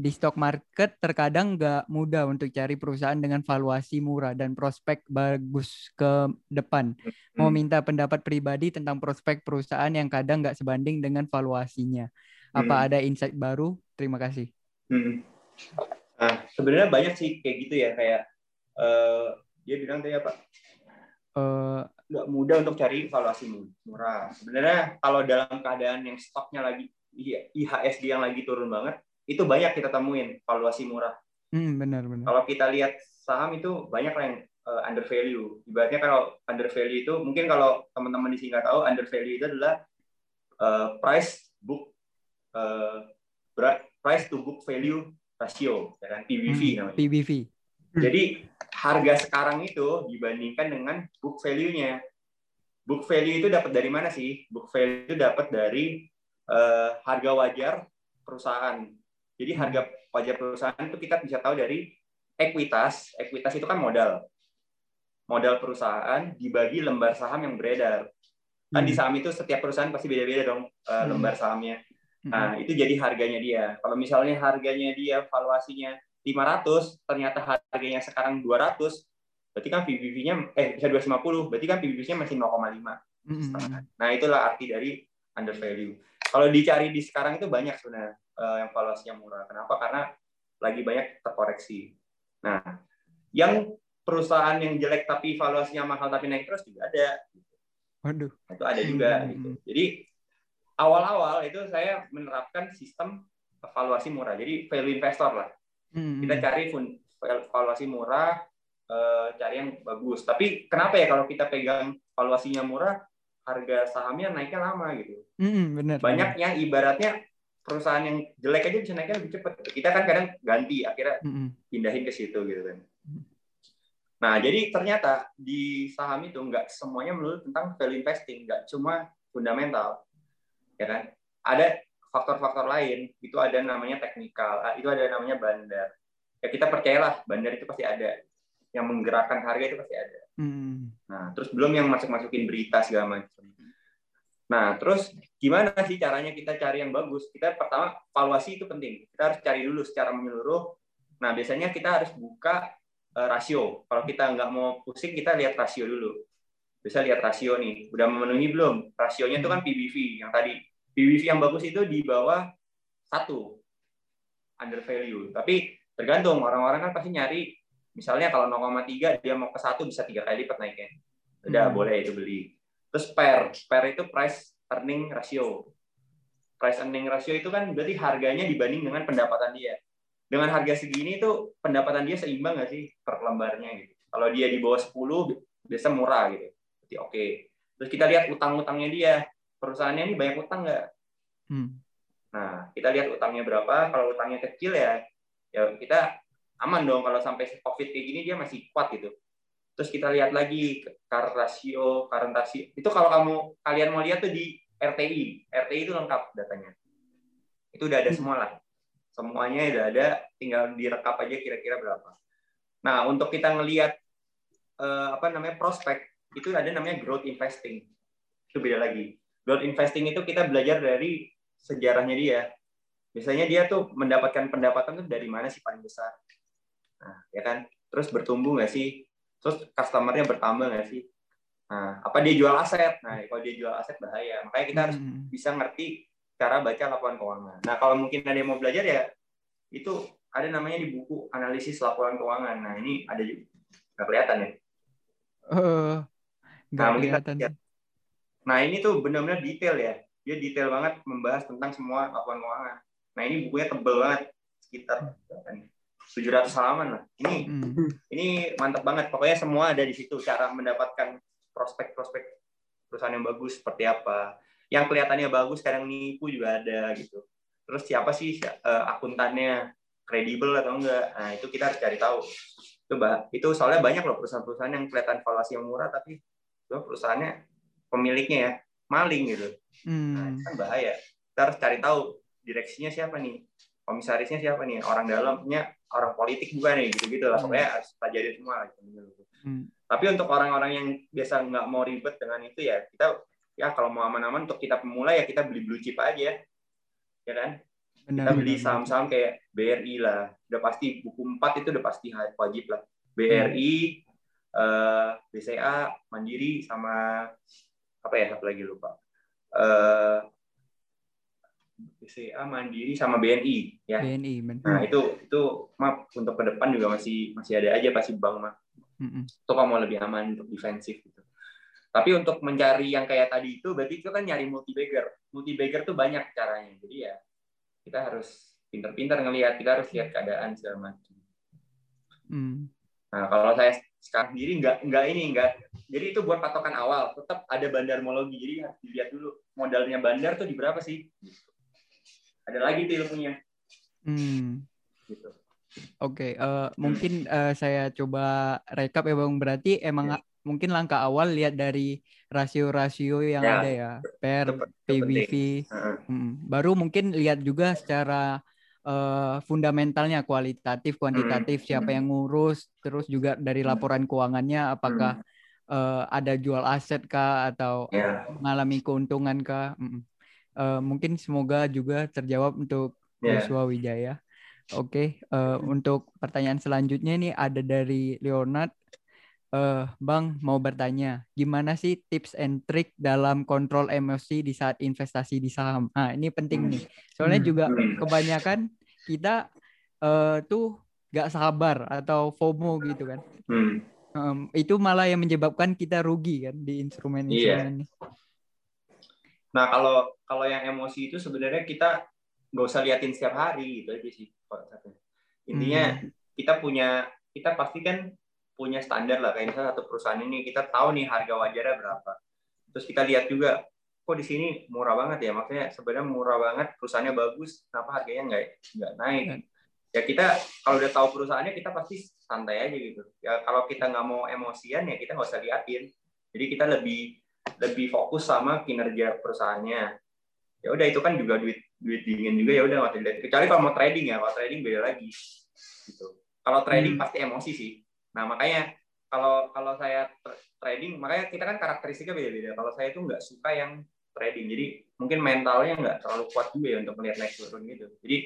Di stock market terkadang nggak mudah untuk cari perusahaan dengan valuasi murah dan prospek bagus ke depan. Mau Hmm. minta pendapat pribadi tentang prospek perusahaan yang kadang nggak sebanding dengan valuasinya. Apa Hmm. ada insight baru? Terima kasih. Hmm. Nah, sebenarnya banyak sih kayak gitu ya kayak eh, dia bilang tadi apa Eh, nggak mudah untuk cari valuasi mu- murah. Sebenarnya kalau dalam keadaan yang stoknya lagi IHSG yang lagi turun banget, itu banyak kita temuin valuasi murah. hmm, benar benar. Kalau kita lihat saham itu banyak yang uh, under value. Ibaratnya kalau under value itu mungkin kalau teman-teman di sini nggak tahu under value itu adalah uh, price book uh, price to book value ratio, ya kan PBV Hmm, namanya. PBV. Jadi harga sekarang itu dibandingkan dengan book value-nya. Book value itu dapat dari mana sih? Book value itu dapat dari eh, harga wajar perusahaan. Jadi harga wajar perusahaan itu kita bisa tahu dari ekuitas. Ekuitas itu kan modal. Modal perusahaan dibagi lembar saham yang beredar. Kan di Hmm. saham itu setiap perusahaan pasti beda-beda dong Hmm. lembar sahamnya. Nah, itu jadi harganya dia. Kalau misalnya harganya dia valuasinya 500, ternyata harganya sekarang 200, berarti kan PBV-nya eh bisa 250, berarti kan PBV-nya masih 0,5. Mm-mm. Nah, itulah arti dari under value. Kalau dicari di sekarang itu banyak sebenarnya eh, yang valuasinya murah. Kenapa? Karena lagi banyak terkoreksi. Nah, yang perusahaan yang jelek tapi valuasinya mahal tapi naik terus juga ada. Waduh. Itu ada juga Hmm. gitu. Jadi awal-awal itu saya menerapkan sistem valuasi murah. Jadi value investor lah. Hmm. Kita cari valuasi murah, eh, cari yang bagus. Tapi kenapa ya kalau kita pegang valuasinya murah, harga sahamnya naiknya lama gitu. Hmm, benar. Banyak yang ibaratnya perusahaan yang jelek aja bisa naiknya lebih cepat. Kita kan kadang ganti, akhirnya Hmm. pindahin ke situ gitu kan. Nah, jadi ternyata di saham itu nggak semuanya melulu tentang value investing, nggak cuma fundamental, ya kan? Ada faktor-faktor lain, itu ada namanya teknikal, ah, itu ada namanya bandar. Ya kita percayalah, bandar itu pasti ada, yang menggerakkan harga itu pasti ada. Hmm. Nah, terus belum yang masuk-masukin berita segala macam. Nah, terus gimana sih caranya kita cari yang bagus? Kita pertama valuasi itu penting. Kita harus cari dulu secara menyeluruh. Nah, biasanya kita harus buka eh, rasio. Kalau kita nggak mau pusing, kita lihat rasio dulu. Bisa lihat rasio nih, udah memenuhi belum? Rasionya itu kan PBV yang tadi. PBV yang bagus itu di bawah satu under value. Tapi tergantung orang-orang kan pasti nyari misalnya kalau 0,3 dia mau ke satu bisa tiga kali lipat naiknya. Udah Hmm. boleh itu beli. Terus PER, PER itu price earning ratio. Price earning ratio itu kan berarti harganya dibanding dengan pendapatan dia. Dengan harga segini itu pendapatan dia seimbang nggak sih per lembarnya gitu. Kalau dia di bawah 10 biasa murah gitu. Berarti oke. Terus kita lihat utang-utangnya dia. Perusahaannya ini banyak utang nggak? Hmm. Nah, kita lihat utangnya berapa. Kalau utangnya kecil ya, ya kita aman dong. Kalau sampai COVID kayak gini dia masih kuat gitu. Terus kita lihat lagi current ratio, current ratio. Itu kalau kamu kalian mau lihat tuh di RTI. RTI itu lengkap datanya. Itu udah ada semua lah. Semuanya udah ada, tinggal direkap aja kira-kira berapa. Nah, untuk kita ngelihat eh, apa namanya prospek, itu ada namanya growth investing. Itu beda lagi. Growth investing itu kita belajar dari sejarahnya dia. Biasanya dia tuh mendapatkan pendapatan tuh dari mana sih paling besar? Nah, ya kan? Terus bertumbuh nggak sih? Terus customer-nya bertambah nggak sih? Nah, apa dia jual aset? Nah, kalau dia jual aset bahaya. Makanya kita harus Hmm. bisa ngerti cara baca laporan keuangan. Nah, kalau mungkin ada yang mau belajar ya itu ada namanya di buku analisis laporan keuangan. Nah, ini ada juga nggak kelihatan ya. Eh, nggak Nah, kelihatan kita-. Nah, ini tuh benar-benar detail ya. Dia detail banget membahas tentang semua laporan keuangan. Nah, ini bukunya tebel banget, sekitar 700 halaman lah. Ini Hmm. ini mantap banget. Pokoknya semua ada di situ cara mendapatkan prospek-prospek perusahaan yang bagus seperti apa. Yang kelihatannya bagus kadang nipu juga ada gitu. Terus siapa sih eh, akuntannya kredibel atau enggak? Nah, itu kita harus cari tahu. Itu bah- itu soalnya banyak loh perusahaan-perusahaan yang kelihatan valuasi yang murah tapi perusahaannya pemiliknya ya maling gitu. Nah, Hmm. itu kan bahaya. Kita harus cari tahu direksinya siapa nih, komisarisnya siapa nih, orang dalamnya orang politik bukan nih, gitu-gitu lah. Hmm. Pokoknya harus pelajari semua lah. gitu. Hmm. Tapi untuk orang-orang yang biasa nggak mau ribet dengan itu ya kita ya kalau mau aman-aman untuk kita pemula ya kita beli blue chip aja, ya kan? Benar, Kita beli saham-saham kayak BRI lah, udah pasti buku 4 itu udah pasti wajib lah. BRI, eh, BCA, Mandiri sama apa ya satu lagi lupa. Eh, BCA, Mandiri sama BNI ya. BNI, benar. Nah itu itu maaf untuk ke depan juga masih masih ada aja pasti bank mah. Itu mau lebih aman untuk defensif gitu. Tapi untuk mencari yang kayak tadi itu berarti itu kan nyari multi bagger. Multi bagger tuh banyak caranya. Jadi ya kita harus pintar-pintar ngelihat, kita harus lihat keadaan segala macam. Hmm. Nah, kalau saya sekarang sendiri nggak nggak ini nggak. Jadi itu buat patokan awal, tetap ada bandarmologi. Jadi harus dilihat dulu modalnya bandar tuh di berapa sih. Ada lagi tuh ilmunya. Hmm. Gitu. Oke, eh, mungkin eh, saya coba rekap ya Bang. Berarti emang Ya. a- mungkin langkah awal lihat dari rasio-rasio yang Ya. ada ya, per PBV. Heeh. Hmm. Baru mungkin lihat juga secara eh, fundamentalnya kualitatif, kuantitatif, siapa hmm. yang ngurus, terus juga dari Hmm. laporan keuangannya apakah eh, ada jual aset kah atau Ya. mengalami keuntungan kah? Mm. Eh, mungkin semoga juga terjawab untuk. Joshua Wijaya. Oke, eh, untuk pertanyaan selanjutnya ini ada dari Leonard. Eh, Bang mau bertanya, gimana sih tips and trick dalam kontrol emosi di saat investasi di saham? Nah, ini penting nih. Soalnya Hmm. juga kebanyakan kita uh, tuh gak sabar atau FOMO gitu kan. Hmm. Um, itu malah yang menyebabkan kita rugi kan di instrumen-instrumen ini. Nah kalau kalau yang emosi itu sebenarnya kita nggak usah liatin setiap hari gitu aja sih intinya hmm. kita punya kita pasti kan punya standar lah. Kayak misalnya satu perusahaan ini kita tahu nih harga wajarnya berapa. Terus kita lihat juga kok di sini murah banget ya? Maksudnya sebenarnya murah banget perusahaannya bagus kenapa harganya nggak nggak naik? Hmm. ya kita kalau udah tahu perusahaannya kita pasti santai aja gitu. Ya kalau kita nggak mau emosian ya kita nggak usah liatin. Jadi kita lebih lebih fokus sama kinerja perusahaannya. Ya udah itu kan juga duit duit dingin juga ya udah nggak dilihat. Kecuali kalau mau trading ya kalau trading beda lagi. Gitu. Kalau trading hmm. pasti emosi sih nah makanya kalau kalau saya trading makanya kita kan karakteristiknya beda-beda. Kalau saya itu nggak suka yang trading. Jadi mungkin mentalnya nggak terlalu kuat juga ya untuk melihat naik turun gitu. Jadi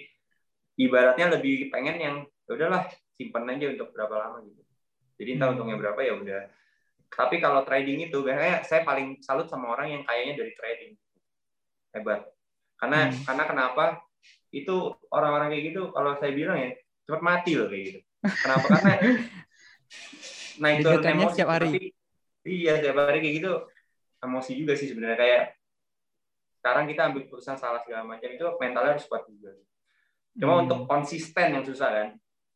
ibaratnya lebih pengen yang ya udahlah simpan aja untuk berapa lama gitu. Jadi entah hmm. untungnya berapa ya udah. Tapi kalau trading itu biasanya saya paling salut sama orang yang kayaknya dari trading. Hebat. Karena hmm. karena kenapa? Itu orang-orang kayak gitu kalau saya bilang ya cepat mati loh kayak gitu. Kenapa? Karena naik turun emosi setiap hari tapi, iya setiap hari kayak gitu emosi juga sih sebenarnya kayak sekarang kita ambil keputusan salah segala macam itu mentalnya harus kuat juga cuma hmm. untuk konsisten yang susah kan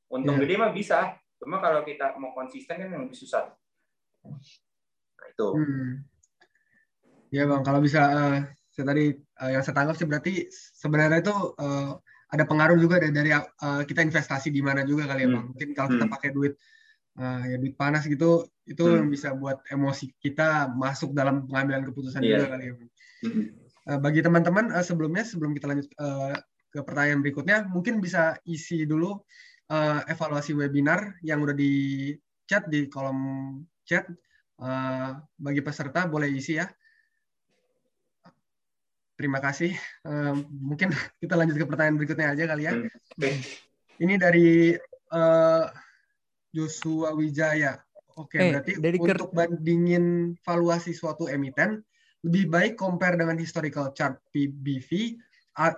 untung yeah. gede mah bisa cuma kalau kita mau konsisten kan yang lebih susah Nah, itu. Hmm. Ya bang, kalau bisa uh, saya tadi uh, yang saya tangkap sih berarti sebenarnya itu uh, ada pengaruh juga dari, dari uh, kita investasi di mana juga kali ya bang. Hmm. Mungkin kalau kita hmm. pakai duit uh, ya duit panas gitu, itu hmm. yang bisa buat emosi kita masuk dalam pengambilan keputusan yeah. juga kali ya. Hmm. Uh, bagi teman-teman uh, sebelumnya sebelum kita lanjut uh, ke pertanyaan berikutnya, mungkin bisa isi dulu uh, evaluasi webinar yang udah di chat di kolom chat uh, bagi peserta boleh isi ya. Terima kasih. Uh, mungkin kita lanjut ke pertanyaan berikutnya aja kali ya. Ini dari uh, Joshua Wijaya. Oke, okay, eh, berarti dari untuk bandingin valuasi suatu emiten, lebih baik compare dengan historical chart PBV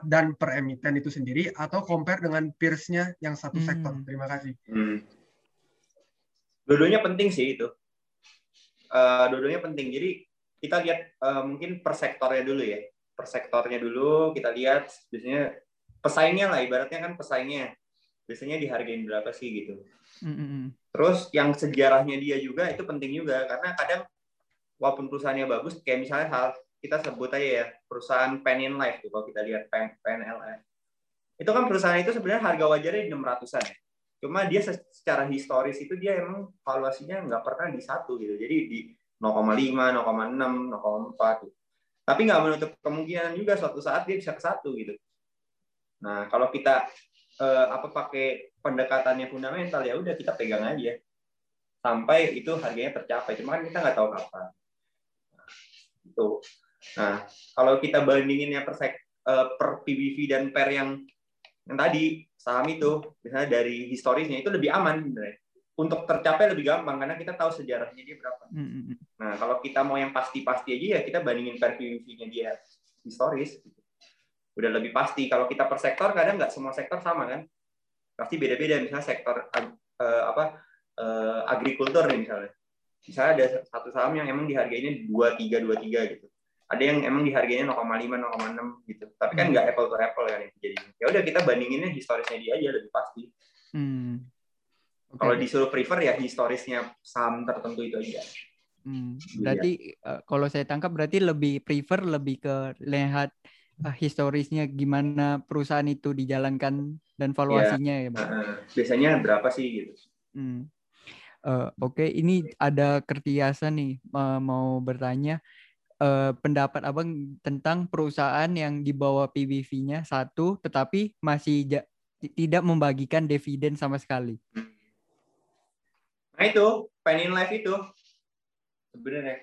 dan per emiten itu sendiri atau compare dengan peersnya yang satu sektor. Hmm. Terima kasih. Hmm. Dua-duanya penting sih itu uh, dua-duanya penting. Jadi kita lihat uh, mungkin per sektornya dulu ya. Per sektornya dulu kita lihat biasanya pesaingnya lah ibaratnya kan pesaingnya biasanya dihargain berapa sih gitu. Terus yang sejarahnya dia juga itu penting juga karena kadang walaupun perusahaannya bagus kayak misalnya hal kita sebut aja ya perusahaan Penin Life tuh kalau kita lihat Pen, PNLF. Itu kan perusahaan itu sebenarnya harga wajarnya di 600-an ya. Cuma dia secara historis itu dia emang valuasinya nggak pernah di satu gitu. Jadi di 0,5, 0,6, 0,4. Gitu. Tapi nggak menutup kemungkinan juga suatu saat dia bisa ke satu gitu. Nah kalau kita eh, apa pakai pendekatannya fundamental ya udah kita pegang aja sampai itu harganya tercapai. Cuma kan kita nggak tahu kapan. Nah, itu. Nah kalau kita bandinginnya per, sek, eh, per PBV dan per yang yang tadi saham itu misalnya dari historisnya itu lebih aman sebenarnya untuk tercapai lebih gampang karena kita tahu sejarahnya dia berapa. Mm-hmm. Nah kalau kita mau yang pasti-pasti aja ya kita bandingin per nya dia historis. Udah lebih pasti. Kalau kita per sektor kadang nggak semua sektor sama kan. Pasti beda-beda. Misalnya sektor uh, apa uh, agrikultur misalnya. Misalnya ada satu saham yang emang dihargainya dua tiga dua tiga gitu ada yang emang dihargainya 0,5 0,6 gitu tapi kan hmm. nggak apple to apple kan itu jadi ya udah kita bandinginnya historisnya dia aja lebih pasti hmm. okay. kalau disuruh prefer ya historisnya saham tertentu itu aja hmm. berarti uh, kalau saya tangkap berarti lebih prefer lebih ke lihat uh, historisnya gimana perusahaan itu dijalankan dan valuasinya ya, ya uh, biasanya berapa sih gitu hmm. Uh, Oke, okay. ini ada Kertiasa nih uh, mau bertanya uh, pendapat abang tentang perusahaan yang di bawah PBV-nya satu, tetapi masih tidak membagikan dividen sama sekali. Nah itu Penin Life itu sebenarnya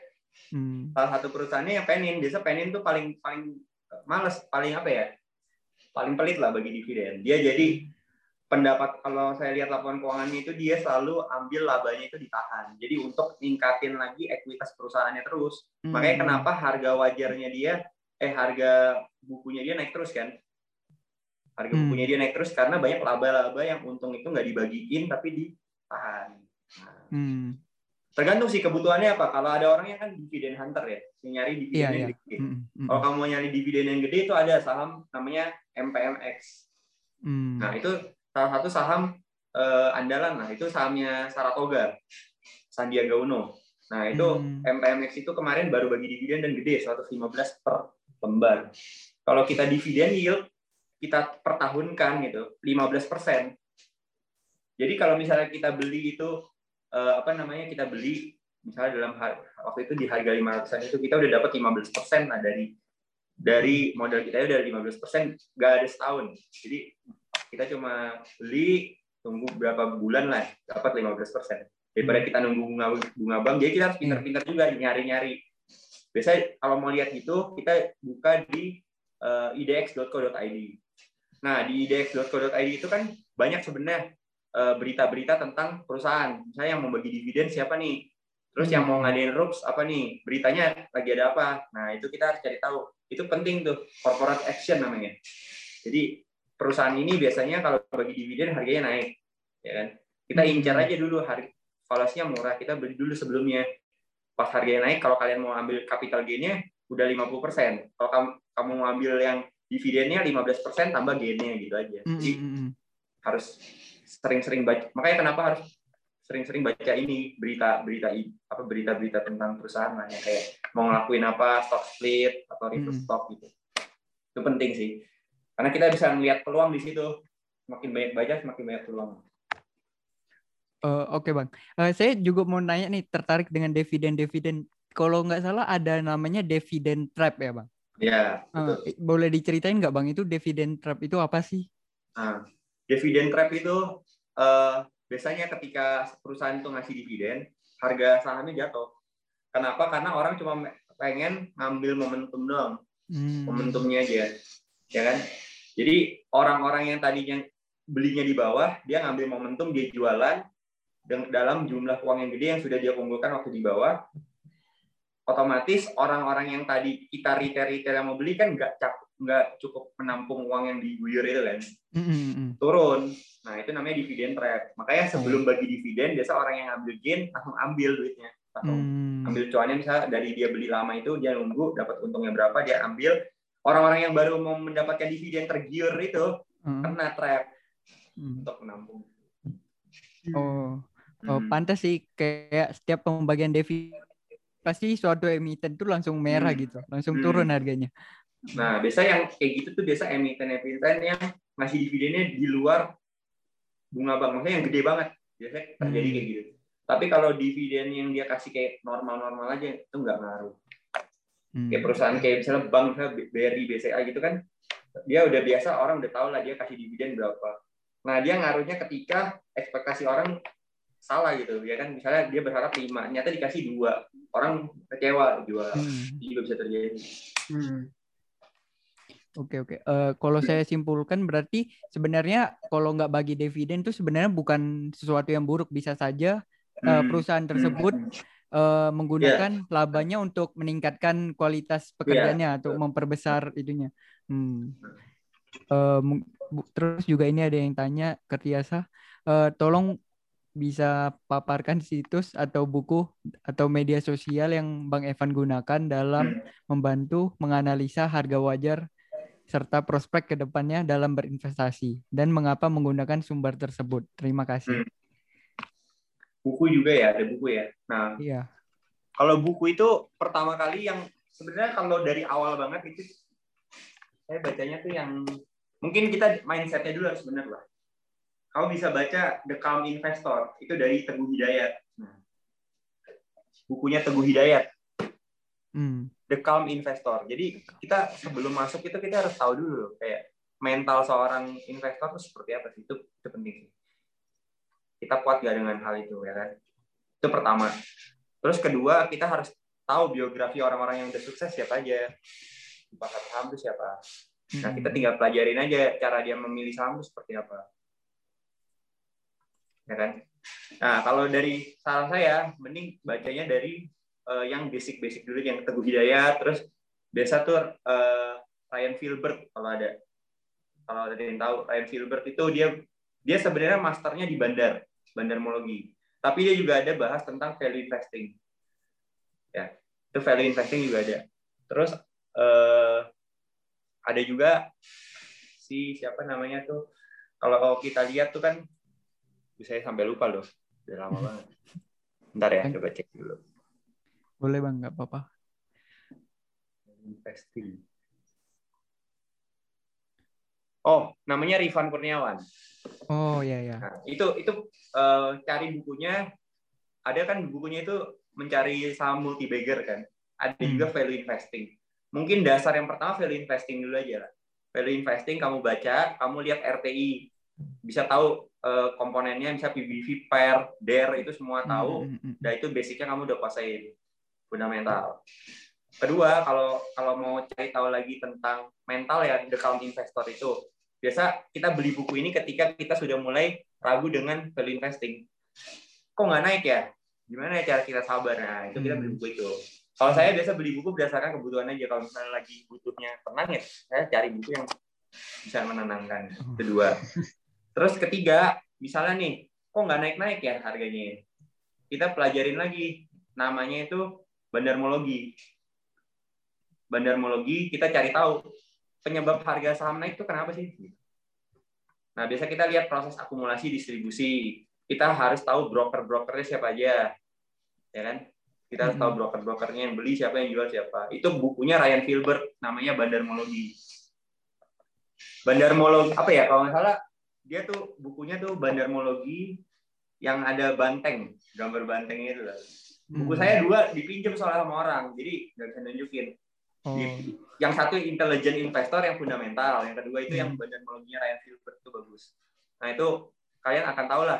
hmm. salah satu perusahaannya yang Penin. Biasa Penin tuh paling paling males, paling apa ya? Paling pelit lah bagi dividen. Dia jadi pendapat kalau saya lihat laporan keuangannya itu dia selalu ambil labanya itu ditahan. Jadi untuk ningkatin lagi ekuitas perusahaannya terus. Hmm. Makanya kenapa harga wajarnya dia eh harga bukunya dia naik terus kan? Harga Hmm. bukunya dia naik terus karena banyak laba-laba yang untung itu nggak dibagiin tapi ditahan. Nah, Hmm. Tergantung sih kebutuhannya apa. Kalau ada orang yang kan dividen hunter ya, yang nyari dividen Iya, yang iya. gede. Mm, mm, Kalau kamu mau nyari dividen yang gede itu ada saham namanya MPMX. mm. Nah, itu salah satu saham eh, andalan lah. Itu sahamnya Saratoga, Sandiaga Uno. Nah, itu Hmm. MPMX itu kemarin baru bagi dividen dan gede 115 per lembar. Kalau kita dividen yield kita pertahunkan gitu 15 persen. Jadi kalau misalnya kita beli itu eh, apa namanya kita beli misalnya dalam har- waktu itu di harga 500-an itu kita udah dapat 15 persen lah dari dari modal kita udah 15 persen nggak ada setahun. Jadi kita cuma beli tunggu berapa bulan lah dapat 15 persen. Daripada kita nunggu bunga bunga bank jadi kita harus pintar-pintar juga nyari-nyari. Biasanya kalau mau lihat gitu kita buka di eh, idx.co.id nah di idx.co.id itu kan banyak sebenarnya berita-berita tentang perusahaan. Misalnya yang mau bagi dividen siapa nih? Terus yang mau ngadain RUPS apa nih? Beritanya lagi ada apa? Nah itu kita harus cari tahu. Itu penting tuh corporate action namanya. Jadi perusahaan ini biasanya kalau bagi dividen harganya naik ya kan? Kita Hmm. incar aja dulu harga valuasinya murah kita beli dulu sebelumnya. Pas harganya naik kalau kalian mau ambil capital gainnya udah 50% kalau kamu kamu mau ambil yang dividennya 15% tambah gainnya gitu aja. Mm, jadi mm, harus sering-sering baca makanya kenapa harus sering-sering baca ini berita berita apa berita-berita tentang perusahaan lah yang kayak mau ngelakuin apa stock split atau reverse Mm. stock gitu itu penting sih karena kita bisa melihat peluang di situ semakin banyak baca semakin banyak peluang Eh, Oke bang, Eh, saya juga mau nanya nih tertarik dengan dividen-dividen. Kalau nggak salah ada namanya dividen trap ya bang. ya betul. boleh diceritain nggak bang itu dividen trap itu apa sih? Nah, dividen trap itu eh, biasanya ketika perusahaan itu ngasih dividen, harga sahamnya jatuh. Kenapa? Karena orang cuma pengen ngambil momentum doang, Hmm. momentumnya aja, ya kan? Jadi orang-orang yang tadinya belinya di bawah, dia ngambil momentum, dia jualan dalam jumlah uang yang gede yang sudah dia kumpulkan waktu di bawah. Otomatis orang-orang yang tadi kita retail-retail yang mau beli kan nggak cap- nggak cukup menampung uang yang diguyur itu kan Mm, mm, mm. turun. Nah, itu namanya dividen trap. Makanya sebelum bagi dividen, biasa orang yang ambil gain langsung ambil duitnya. Langsung Hmm. ambil cuannya misalnya dari dia beli lama itu dia nunggu dapat untungnya berapa dia ambil. Orang-orang yang baru mau mendapatkan dividen tergiur itu Mm, kena trap mm. untuk menampung. Oh, oh Hmm. pantas sih kayak setiap pembagian dividen pasti suatu emiten tuh langsung merah Hmm. gitu, langsung Hmm. turun harganya. Nah, biasa yang kayak gitu tuh biasa emiten-emiten yang ngasih dividennya di luar bunga bank. Maksudnya yang gede banget. Biasanya terjadi Hmm. kayak gitu. Tapi kalau dividen yang dia kasih kayak normal-normal aja, itu nggak ngaruh. Hmm. kayak perusahaan kayak misalnya bank misalnya BRI BCA gitu kan dia udah biasa orang udah tahu lah dia kasih dividen berapa nah dia ngaruhnya ketika ekspektasi orang salah gitu ya kan misalnya dia berharap lima nyata dikasih dua orang kecewa jual Hmm. juga bisa terjadi Hmm. Oke oke. Eh, kalau saya simpulkan berarti sebenarnya kalau nggak bagi dividen tuh sebenarnya bukan sesuatu yang buruk bisa saja eh, Hmm. perusahaan tersebut eh, menggunakan labanya untuk meningkatkan kualitas pekerjaannya atau memperbesar itunya. Hmm. Bu- terus juga ini ada yang tanya ke Tiasa, eh, tolong bisa paparkan situs atau buku atau media sosial yang Bang Evan gunakan dalam membantu menganalisa harga wajar serta prospek ke depannya dalam berinvestasi dan mengapa menggunakan sumber tersebut. Terima kasih. buku juga ya ada buku ya nah Iya. kalau buku itu pertama kali yang sebenarnya kalau dari awal banget itu saya bacanya tuh yang mungkin kita mindsetnya dulu harus benar lah. Kamu bisa baca The Calm Investor itu dari Teguh Hidayat. Nah, bukunya Teguh Hidayat Hmm. The Calm Investor. Jadi kita sebelum masuk itu kita harus tahu dulu kayak mental seorang investor itu seperti apa sih itu itu penting. Kita kuat gak dengan hal itu ya kan? Itu pertama. Terus kedua kita harus tahu biografi orang-orang yang udah sukses siapa aja. Pasar saham itu siapa. Nah kita tinggal pelajarin aja cara dia memilih saham itu seperti apa. Ya kan? Nah kalau dari saran saya mending bacanya dari eh, yang basic-basic dulu yang Teguh Hidayat terus biasa tuh eh, Ryan Filbert kalau ada Kalau ada yang tahu Ryan Filbert itu dia dia sebenarnya masternya di bandar, bandarmologi. Tapi dia juga ada bahas tentang value investing. Ya, itu value investing juga ada. Terus eh, ada juga si siapa namanya tuh kalau kita lihat tuh kan saya sampai lupa loh udah lama banget ntar ya coba cek dulu Boleh bang, nggak apa-apa. investing oh namanya Rifan Kurniawan Oh iya ya. Nah, itu itu eh, cari bukunya ada kan bukunya itu mencari saham multi bagger kan. Ada Hmm. juga value investing. Mungkin dasar yang pertama value investing dulu aja lah. Value investing kamu baca, kamu lihat RTI, bisa tahu eh, komponennya, bisa PBV, PER, DER itu semua tahu. Hmm. Nah itu basicnya kamu udah kuasain fundamental. Kedua, kalau kalau mau cari tahu lagi tentang mental ya the count investor itu, biasa kita beli buku ini ketika kita sudah mulai ragu dengan value investing. Kok nggak naik ya? Gimana ya cara kita sabar? Nah itu kita beli buku itu. Kalau saya biasa beli buku berdasarkan kebutuhan aja. Kalau misalnya lagi butuhnya tenang ya, saya cari buku yang bisa menenangkan. Kedua. Terus ketiga, misalnya nih, kok nggak naik-naik ya harganya? Kita pelajarin lagi. Namanya itu bandarmologi. Bandarmologi, kita cari tahu penyebab harga saham naik itu kenapa sih? Nah, biasa kita lihat proses akumulasi distribusi. Kita harus tahu broker-brokernya siapa aja. Ya kan? Kita harus tahu broker-brokernya yang beli siapa yang jual siapa. Itu bukunya Ryan Filbert namanya Bandarmologi. Bandarmologi apa ya kalau nggak salah dia tuh bukunya tuh Bandarmologi yang ada banteng, gambar bantengnya itu lah. Buku Hmm. saya dua dipinjam soalnya sama orang, jadi nggak bisa nunjukin. Oh. Yang satu intelligent investor yang fundamental, yang kedua itu yang Hmm. bandarmologinya Ryan Filbert itu bagus. Nah itu kalian akan tahu lah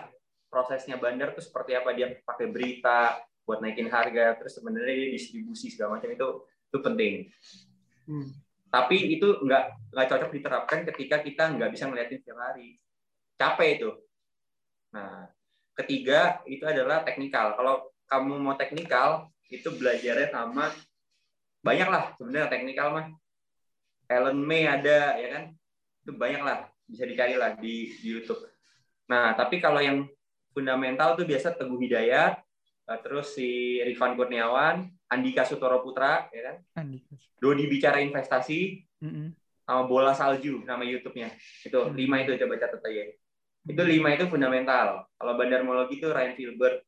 prosesnya bandar itu seperti apa dia pakai berita buat naikin harga, terus sebenarnya dia distribusi segala macam itu itu penting. Hmm. Tapi itu nggak nggak cocok diterapkan ketika kita nggak bisa ngeliatin tiap hari. Capek itu. Nah, ketiga itu adalah teknikal. Kalau kamu mau teknikal, itu belajarnya sama banyak lah sebenarnya teknikal mah. Ellen May ada ya kan, itu banyak lah bisa dicari lah di, di YouTube. Nah, tapi kalau yang fundamental tuh biasa Teguh Hidayat, eh, terus si Rifan Kurniawan, Andika Sutoro Putra, ya kan, Andika. Dodi bicara investasi, sama bola salju nama YouTube-nya. Itu Hmm. lima itu coba catat aja. Itu lima itu fundamental. Kalau bandarmologi itu Ryan Filbert.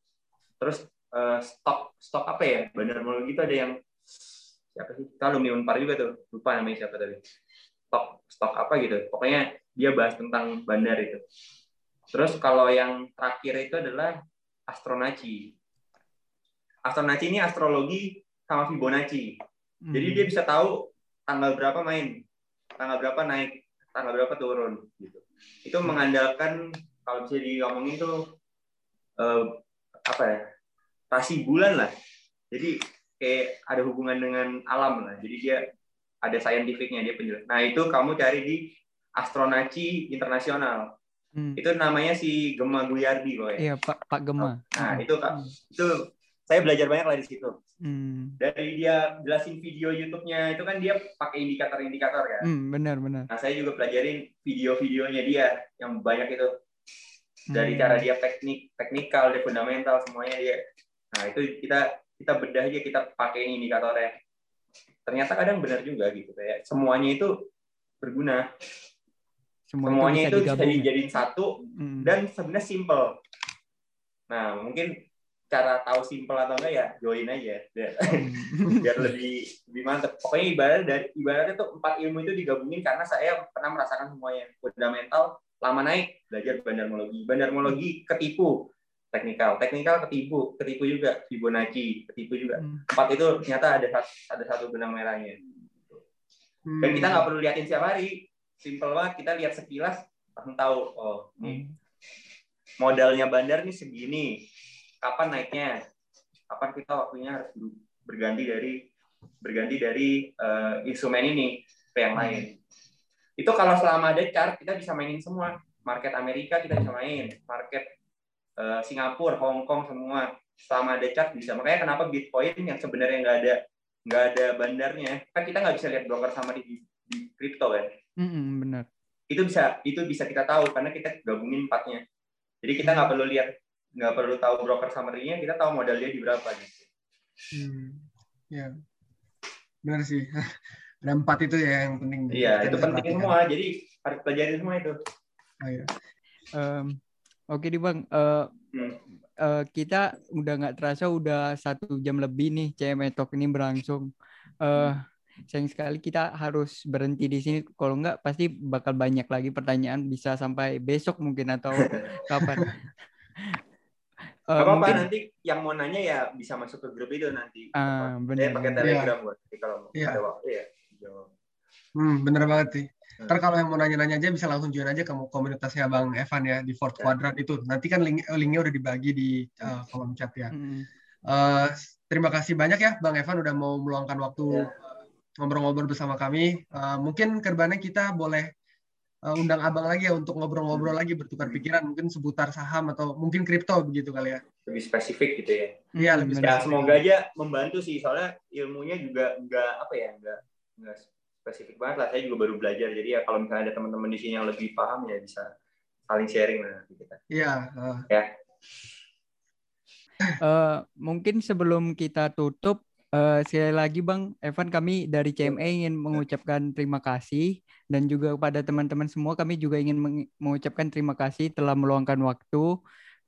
Terus eh, stok stok apa ya? Bandarmologi itu ada yang siapa sih? Kita alumni Unpar juga tuh. Lupa namanya siapa tadi. Stok stok apa gitu. Pokoknya dia bahas tentang bandar itu. Terus kalau yang terakhir itu adalah astronaci. Astronaci ini astrologi sama Fibonacci. Jadi Hmm. dia bisa tahu tanggal berapa main, tanggal berapa naik, tanggal berapa turun gitu. Itu mengandalkan kalau bisa diomongin tuh eh, apa ya? Rasi bulan lah. Jadi kayak ada hubungan dengan alam lah. Jadi dia ada scientificnya dia penjelas. Nah, itu kamu cari di Astronaci Internasional. Hmm. Itu namanya si Gemma Guyardi kok ya. Iya Pak Pak Gema. Nah, itu Kak, itu saya belajar banyak lah di situ Hmm. dari dia jelasin video YouTube-nya itu kan dia pakai indikator-indikator kan. Hmm, benar benar. Nah saya juga pelajarin video-videonya dia yang banyak itu dari Hmm. cara dia teknik, teknikal, dia fundamental semuanya dia. Nah itu kita kita bedah aja kita pakai indikatornya. Ternyata kadang benar juga gitu kayak semuanya itu berguna. Semua semuanya itu bisa, digabung ya? dijadiin satu Hmm. dan sebenarnya simple. Nah mungkin cara tahu simple atau enggak ya join aja. Biar- Hmm. biar lebih lebih mantep. Pokoknya ibarat dari ibaratnya tuh empat ilmu itu digabungin karena saya pernah merasakan semuanya. Fundamental lama naik belajar bandarmologi, bandarmologi ketipu teknikal, teknikal ketipu, ketipu juga Fibonacci, ketipu juga. Hmm. Empat itu ternyata ada satu, ada satu benang merahnya. Hmm. Dan kita nggak perlu liatin setiap hari, simple banget. Kita lihat sekilas langsung tahu. Oh, nih Hmm. modalnya bandar nih segini. Kapan naiknya? Kapan kita waktunya harus ber- berganti dari berganti dari eh, instrumen ini ke yang lain. Itu kalau selama ada chart kita bisa mainin semua. Market Amerika kita bisa main, market eh, Singapura, Hong Kong semua. Selama ada chart bisa. Makanya kenapa Bitcoin yang sebenarnya nggak ada nggak ada bandarnya, kan kita nggak bisa lihat broker sama di di kripto kan Hmm, benar. itu bisa itu bisa kita tahu karena kita gabungin empatnya. Jadi kita nggak perlu lihat nggak perlu tahu broker summary-nya, kita tahu modal dia di berapa gitu. Hmm. Ya, benar sih. Ada empat itu ya yang penting. Iya, itu penting perhatikan. semua. Jadi harus pelajari semua itu. Oh, iya. Em, Oke nih bang, Eh, Hmm. eh, kita udah nggak terasa udah satu jam lebih nih CME Talk ini berlangsung. Eh, sayang sekali kita harus berhenti di sini. Kalau nggak pasti bakal banyak lagi pertanyaan bisa sampai besok mungkin atau kapan. Eh, apa-apa mungkin nanti yang mau nanya ya bisa masuk ke grup itu nanti. Ah, Apa, benar. Saya pakai Iya. telegram buat kalau Iya. ada waktu ya. jawab. Hmm, bener banget sih. Hmm. Ntar kalau yang mau nanya-nanya aja bisa langsung join aja ke komunitasnya Bang Evan ya di Fourth Ya. Quadrant itu. Nanti kan link, linknya udah dibagi di uh, kolom chat ya. Eh, terima kasih banyak ya Bang Evan udah mau meluangkan waktu Ya. ngobrol-ngobrol bersama kami. Eh, mungkin ke depannya kita boleh eh, undang Abang lagi ya untuk ngobrol-ngobrol lagi bertukar pikiran mungkin seputar saham atau mungkin kripto begitu kali ya. Lebih spesifik gitu ya. Iya, lebih. Ya semoga aja membantu sih soalnya ilmunya juga nggak apa ya nggak nggak spesifik banget lah. Saya juga baru belajar jadi ya kalau misalnya ada teman-teman di sini yang lebih paham ya bisa saling sharing lah nanti kita. Iya, eh, Eh, mungkin sebelum kita tutup, eh, sekali lagi Bang Evan, kami dari CME ingin mengucapkan terima kasih dan juga kepada teman-teman semua kami juga ingin meng- mengucapkan terima kasih telah meluangkan waktu.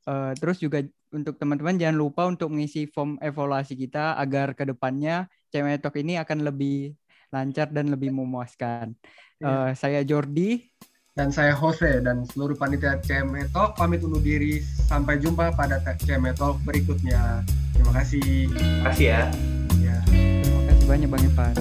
Eh, terus juga untuk teman-teman jangan lupa untuk mengisi form evaluasi kita agar ke depannya CME Talk ini akan lebih lancar dan lebih memuaskan. Iya. Eh, saya Jordi. dan saya Jose dan seluruh panitia CME Talk pamit undur diri. Sampai jumpa pada CME Talk berikutnya. Terima kasih. Makasih ya. Ya. Terima kasih banyak Bang Evan.